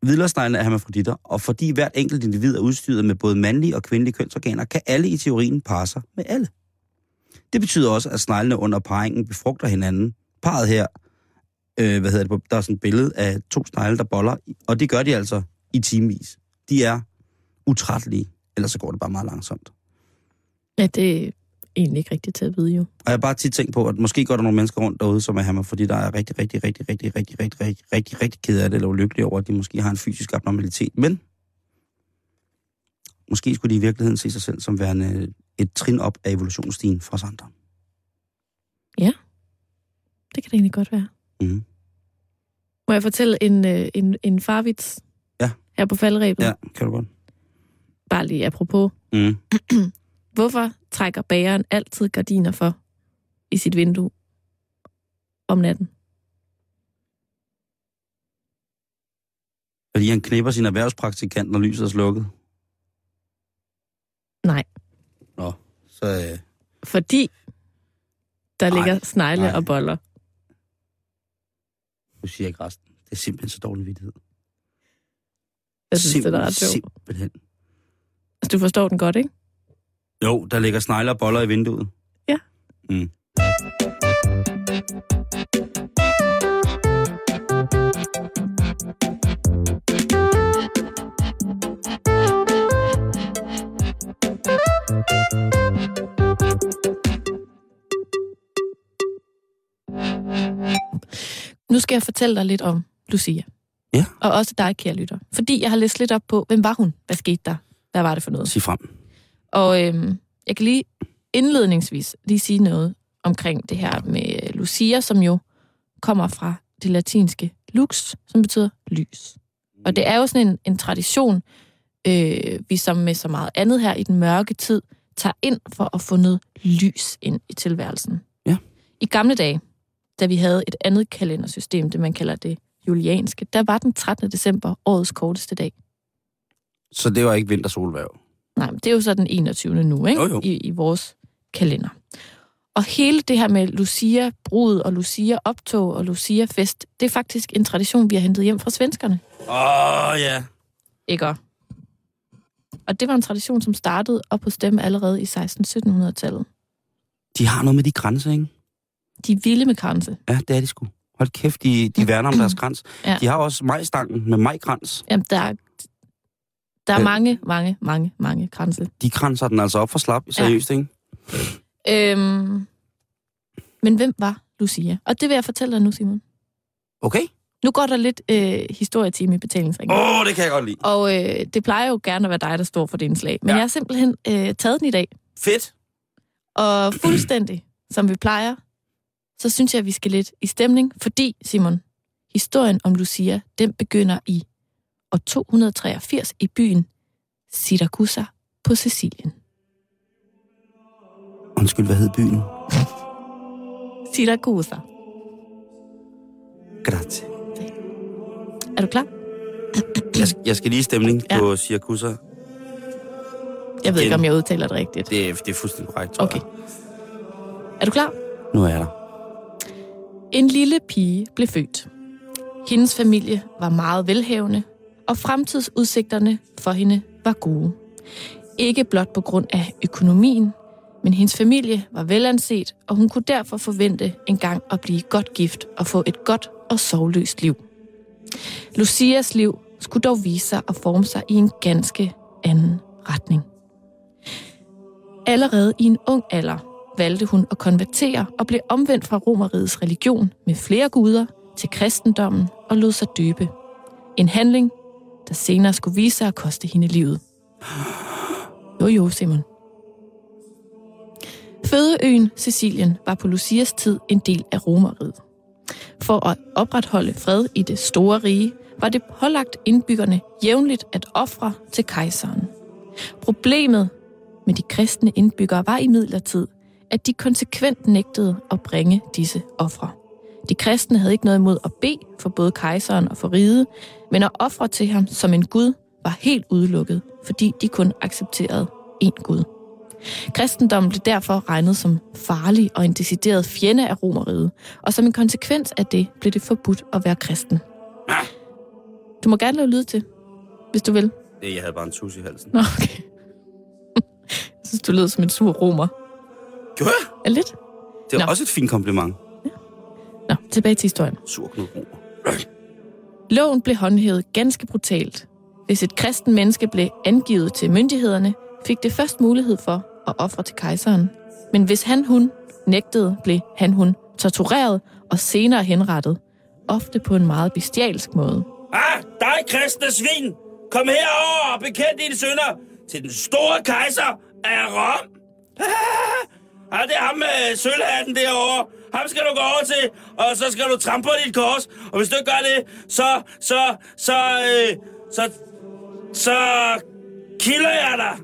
Hvidløgsneglene er hermafroditter, og fordi hvert enkelt individ er udstyret med både mandlige og kvindelige kønsorganer, kan alle i teorien parre sig med alle. Det betyder også, at sneglene under parringen befrugter hinanden. Parret her, øh, hvad hedder det, der er sådan et billede af to snegle, der boller, og det gør de altså i timevis. De er utrættelige, ellers så går det bare meget langsomt. Ja, det er egentlig ikke rigtigt til at vide, jo. Og jeg har bare tit tænkt på, at måske går der nogle mennesker rundt derude, som er hammer, fordi der er rigtig, rigtig, rigtig, rigtig, rigtig, rigtig, rigtig, rigtig, rigtig ked af det, eller ulykkelige over, at de måske har en fysisk abnormalitet. Men måske skulle de i virkeligheden se sig selv som værende et trin op af evolutionsstigen for os andre. Det kan det egentlig godt være. Mhm. Må jeg fortælle en, øh, en, en farvits? Ja. Her på faldrebet? Ja, kan du godt. Bare lige apropos. Mm. Hvorfor trækker bageren altid gardiner for i sit vindue om natten? Fordi han knipper sin erhvervspraktikant, når lyset er slukket. Nej, så... Øh, fordi der Nej, ligger snegle nej. og boller. nu siger jeg ikke resten. Det er simpelthen så dårlig vidtighed. Jeg synes, det er ret sjovt. Simpelthen. Altså, du forstår den godt, ikke? Jo, der ligger snegle og boller i vinduet. Ja. Mm. Nu skal jeg fortælle dig lidt om Lucia. Ja. Og også dig, kære lytter. Fordi jeg har læst lidt op på, hvem var hun? Hvad skete der? Hvad var det for noget? Sig frem. Og øhm, jeg kan lige indledningsvis lige sige noget omkring det her med Lucia, som jo kommer fra det latinske lux, som betyder lys. Og det er jo sådan en, en tradition, øh, vi som med så meget andet her i den mørke tid, tager ind for at få noget lys ind i tilværelsen. Ja. I gamle dage, da vi havde et andet kalendersystem, det man kalder det julianske, der var den 13. december årets korteste dag. Så det var ikke vintersolværv. Nej, men det er jo så den 21. nu, ikke? Jo, jo. I, I vores kalender. Og hele det her med Lucia brud og Lucia optog og Lucia fest, det er faktisk en tradition, vi har hentet hjem fra svenskerne. Åh, oh, ja. Ikke? også? Og det var en tradition, som startede op hos dem allerede i 1600-1700-tallet. De har noget med de grænser, ikke? De er vilde med kranse. Ja, det er de sgu. Hold kæft, de, de værner om deres krans. Ja. De har også majstangen med majkrans. Jamen, der er, der er Ja. mange, mange, mange, mange kranse. De kranser den altså op for slap, seriøst, ikke? Øhm, men hvem var Lucia? Og det vil jeg fortælle dig nu, Simon. Okay. Nu går der lidt øh, historietime i betalingsringen. Åh, oh, det kan jeg godt lide. Og øh, det plejer jo gerne at være dig, der står for det indslag. Men Ja. ja. jeg har simpelthen øh, taget den i dag. Fedt. Og fuldstændig, som vi plejer, så synes jeg, at vi skal lidt i stemning. Fordi, Simon, historien om Lucia, den begynder i år 283 i byen Siracusa på Sicilien. Undskyld, hvad hed byen? Siracusa. Grazie. Er du klar? Jeg, skal- jeg skal lige i stemning ja. På Siracusa. Jeg ved ikke, Igen. om jeg udtaler det rigtigt. Det er, det er fuldstændig korrekt, tror Okay. jeg. Er du klar? Nu er jeg der. En lille pige blev født. Hendes familie var meget velhavende, og fremtidsudsigterne for hende var gode. Ikke blot på grund af økonomien, men hendes familie var velanset, og hun kunne derfor forvente en gang at blive godt gift og få et godt og sovløst liv. Lucias liv skulle dog vise sig at forme sig i en ganske anden retning. Allerede i en ung alder valgte hun at konvertere og blev omvendt fra romerrigets religion med flere guder til kristendommen og lod sig døbe. En handling, der senere skulle vise sig at koste hende livet. Jo jo, Simon. Fødeøen Sicilien var på Lucias tid en del af Romerriget. For at opretholde fred i det store rige, var det pålagt indbyggerne jævnligt at ofre til kejseren. Problemet med de kristne indbyggere var imidlertid, at de konsekvent nægtede at bringe disse ofre. De kristne havde ikke noget imod at bede for både kejseren og for riget, men at ofre til ham som en gud var helt udelukket, fordi de kun accepterede én gud. Kristendommen blev derfor regnet som farlig og en decideret fjende af romeriet, og som en konsekvens af det blev det forbudt at være kristen. Du må gerne lave lyd til, hvis du vil. Det, jeg havde bare en tus i halsen. Nå, okay. Jeg synes, du lød som en sur romer. Gjorde jeg? Er lidt? Det var Nå. også et fint kompliment. Nå, tilbage til historien. Sur Knud Romer. Loven blev håndhævet ganske brutalt. Hvis et kristen menneske blev angivet til myndighederne, fik det først mulighed for at ofre til kejseren. Men hvis han hun nægtede, blev han hun tortureret og senere henrettet. Ofte på en meget bestialsk måde. Ah, dig kristne svin! Kom herover og bekend dine synder til den store kejser af Rom. Ah, det er ham med øh, sølvhatten derovre. Ham skal du gå over til, og så skal du trampe på dit kors. Og hvis du ikke gør det, så, så, så, øh, så, så kilder jeg dig.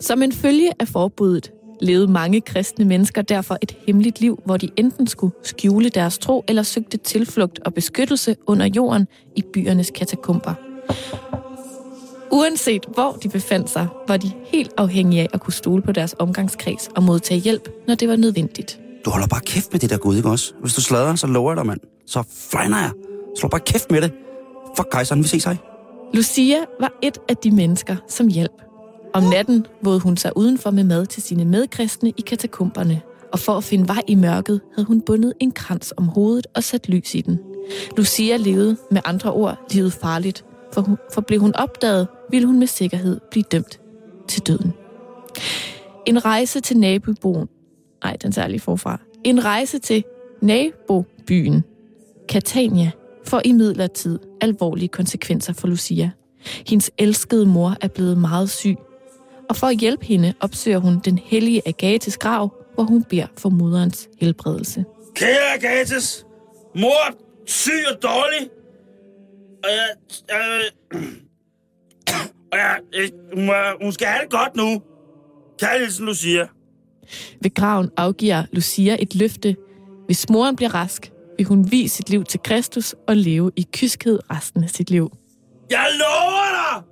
Som en følge af forbuddet levede mange kristne mennesker derfor et hemmeligt liv, hvor de enten skulle skjule deres tro eller søgte tilflugt og beskyttelse under jorden i byernes katakomber. Uanset hvor de befandt sig, var de helt afhængige af at kunne stole på deres omgangskreds og modtage hjælp, når det var nødvendigt. Du holder bare kæft med det der gud, ikke også? Hvis du slader, så lover jeg dig, mand. Så flyner jeg. Slå bare kæft med det. Fuck kejseren, vi ses hej. Lucia var et af de mennesker, som hjalp. Om natten vågede hun sig udenfor med mad til sine medkristne i katakomberne, og for at finde vej i mørket havde hun bundet en krans om hovedet og sat lys i den. Lucia levede med andre ord livet farligt, for, hun, for blev hun opdaget, ville hun med sikkerhed blive dømt til døden. En rejse til naboboen. Nej, den særlige forfra. En rejse til nabobyen Catania får imidlertid alvorlige konsekvenser for Lucia. Hendes elskede mor er blevet meget syg, og for at hjælpe hende opsøger hun den hellige Agates grav, hvor hun beder for moderens helbredelse. Kære Agates, mor syg og dårlig. Og jeg... jeg og jeg, jeg hun, må- hun skal have det godt nu. Kærligheden, Lucia. Ved graven afgiver Lucia et løfte. Hvis moren bliver rask, vil hun vise sit liv til Kristus og leve i kyskhed resten af sit liv. Jeg lover dig,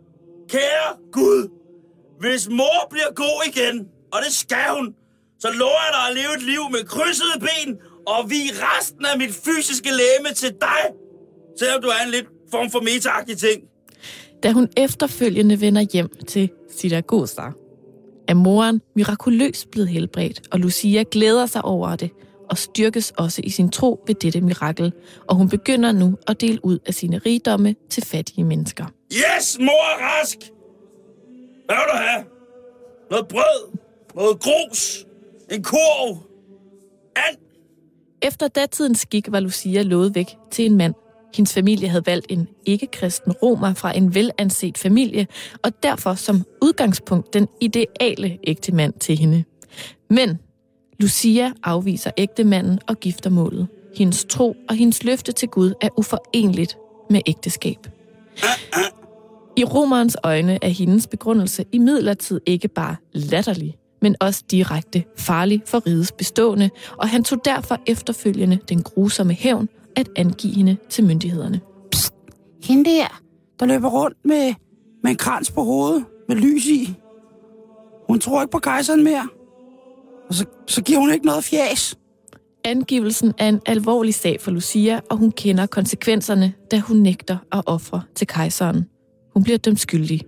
kære Gud, hvis mor bliver god igen, og det skal hun, så lover jeg dig at leve et liv med krydsede ben og vi resten af mit fysiske læme til dig, selvom du er en lidt form for metaagtig ting. Da hun efterfølgende vender hjem til Siragosa, er moren mirakuløst blevet helbredt, og Lucia glæder sig over det og styrkes også i sin tro ved dette mirakel, og hun begynder nu at dele ud af sine rigdomme til fattige mennesker. Yes, mor er rask! Hvad vil du have? Noget brød? Noget grus? En kurv? And? Efter datidens skik var Lucia lovet væk til en mand. Hendes familie havde valgt en ikke-kristen romer fra en velanset familie, og derfor som udgangspunkt den ideale ægtemand til hende. Men Lucia afviser ægtemanden og gifter målet. Hendes tro og hendes løfte til Gud er uforenligt med ægteskab. I romerens øjne er hendes begrundelse i midlertid ikke bare latterlig, men også direkte farlig for rigets bestående, og han tog derfor efterfølgende den grusomme hævn at angive hende til myndighederne. Hende der, der løber rundt med, med en krans på hovedet, med lys i. Hun tror ikke på kejseren mere. Og så, så giver hun ikke noget fjæs. Angivelsen er en alvorlig sag for Lucia, og hun kender konsekvenserne, da hun nægter at ofre til kejseren. Hun bliver dømt skyldig.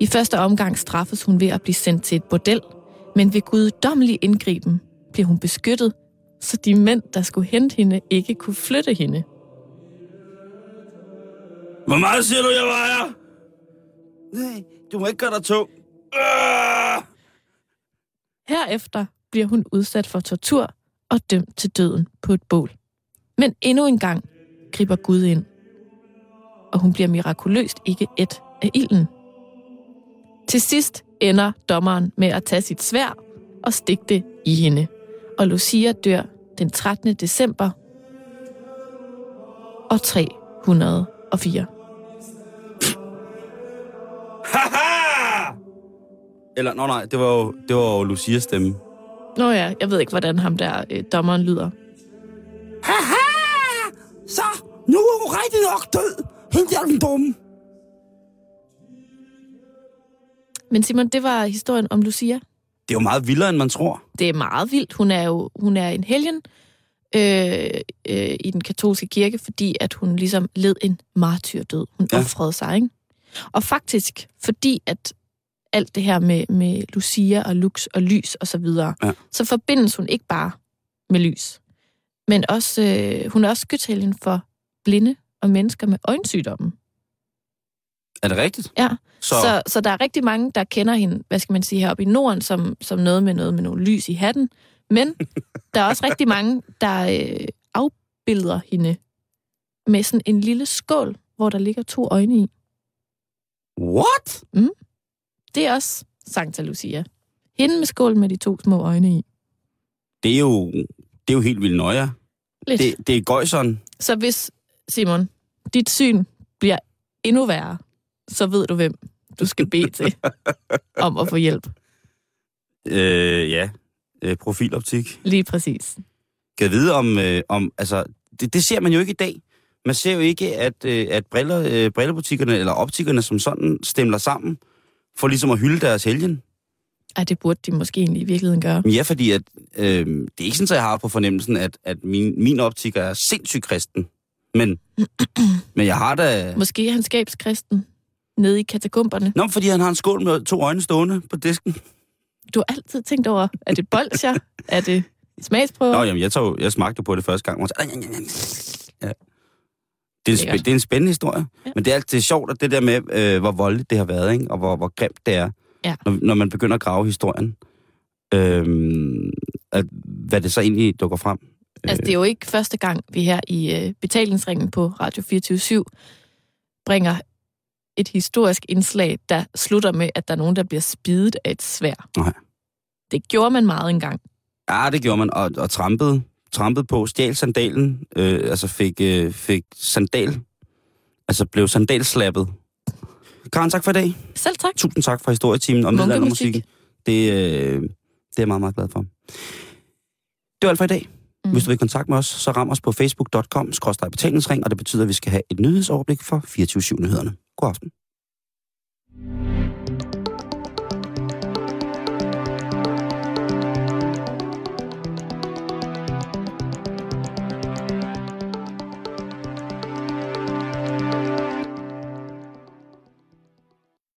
I første omgang straffes hun ved at blive sendt til et bordel, men ved guddommelig indgriben bliver hun beskyttet, så de mænd, der skulle hente hende, ikke kunne flytte hende. Hvor meget siger du, jeg vejer? Nej, du må ikke gøre dig tung. Øh! Herefter bliver hun udsat for tortur og dømt til døden på et bål. Men endnu en gang griber Gud ind, og hun bliver mirakuløst ikke et af ilden. Til sidst ender dommeren med at tage sit svær og stikke det i hende, og Lucia dør den 13. december år 304. Haha! Eller, nå nej, det var jo, det var jo Lucias stemme. Nå ja, jeg ved ikke, hvordan ham der øh, dommeren lyder. Haha! Så, nu er hun rigtig nok død. Hende der er den dumme. Men Simon, det var historien om Lucia. Det er jo meget vildere, end man tror. det er meget vildt. Hun er jo hun er en helgen øh, øh, i den katolske kirke, fordi at hun ligesom led en martyrdød. Hun Ja. offrede sig, ikke? Og faktisk, fordi at alt det her med, med Lucia og lux og lys og så videre, Ja. så forbindes hun ikke bare med lys, men også, øh, hun er også skytshelgen for blinde og mennesker med øjensygdommen. Er det rigtigt? Ja, Så, så, så, der er rigtig mange, der kender hende, hvad skal man sige, heroppe i Norden, som, som noget med noget med nogle lys i hatten. Men der er også rigtig mange, der øh, afbilder hende med sådan en lille skål, hvor der ligger to øjne i. what? Det er også Santa Lucia. Hende med skål med de to små øjne i. Det er jo, det er jo helt vildt nøje. Det, det er gøjseren. Så hvis, Simon, dit syn bliver endnu værre, så ved du, hvem du skal bede til om at få hjælp. Øh, ja, øh, profiloptik. Lige præcis. Kan vide om, øh, om altså, det, det ser man jo ikke i dag. Man ser jo ikke, at, øh, at briller, øh, brillebutikkerne eller optikkerne som sådan stemler sammen for ligesom at hylde deres helgen. Ej, det burde de måske egentlig i virkeligheden gøre. Ja, fordi at, øh, det er ikke sådan, at jeg har på fornemmelsen, at, at min, min optik er sindssygt kristen. Men, men jeg har da... Måske er han skabskristen nede i katakomberne. Nå, fordi han har en skål med to øjne stående på disken. Du har altid tænkt over, er det bolsjer? er det smagsprøver? Nå, jamen, jeg, tog, jeg smagte på det første gang. og så- Ja. Det, er en spæ- det er en spændende historie. Ja. Men det er altid sjovt, at det der med, øh, hvor voldeligt det har været, ikke? og hvor, hvor grimt det er, Ja. når, når man begynder at grave historien. Øhm, at, hvad det så egentlig dukker frem. Altså, det er jo ikke første gang, vi her i øh, betalingsringen på Radio 24 bringer et historisk indslag, der slutter med, at der er nogen, der bliver spidet af et svær. Nej. Det gjorde man meget engang. Ja, det gjorde man, og, og trampede, trampet på, stjal sandalen, øh, altså fik, øh, fik sandal, altså blev sandalslappet. Karen, tak for i dag. Selv tak. Tusind tak for historietimen og Munkemusik. middelaldermusikken. Det, øh, det er jeg meget, meget glad for. Det var alt for i dag. Mm. Hvis du vil i kontakt med os, så ram os på facebook.com betalingsring, og det betyder, at vi skal have et nyhedsoverblik for 24-7-nyhederne. God aften.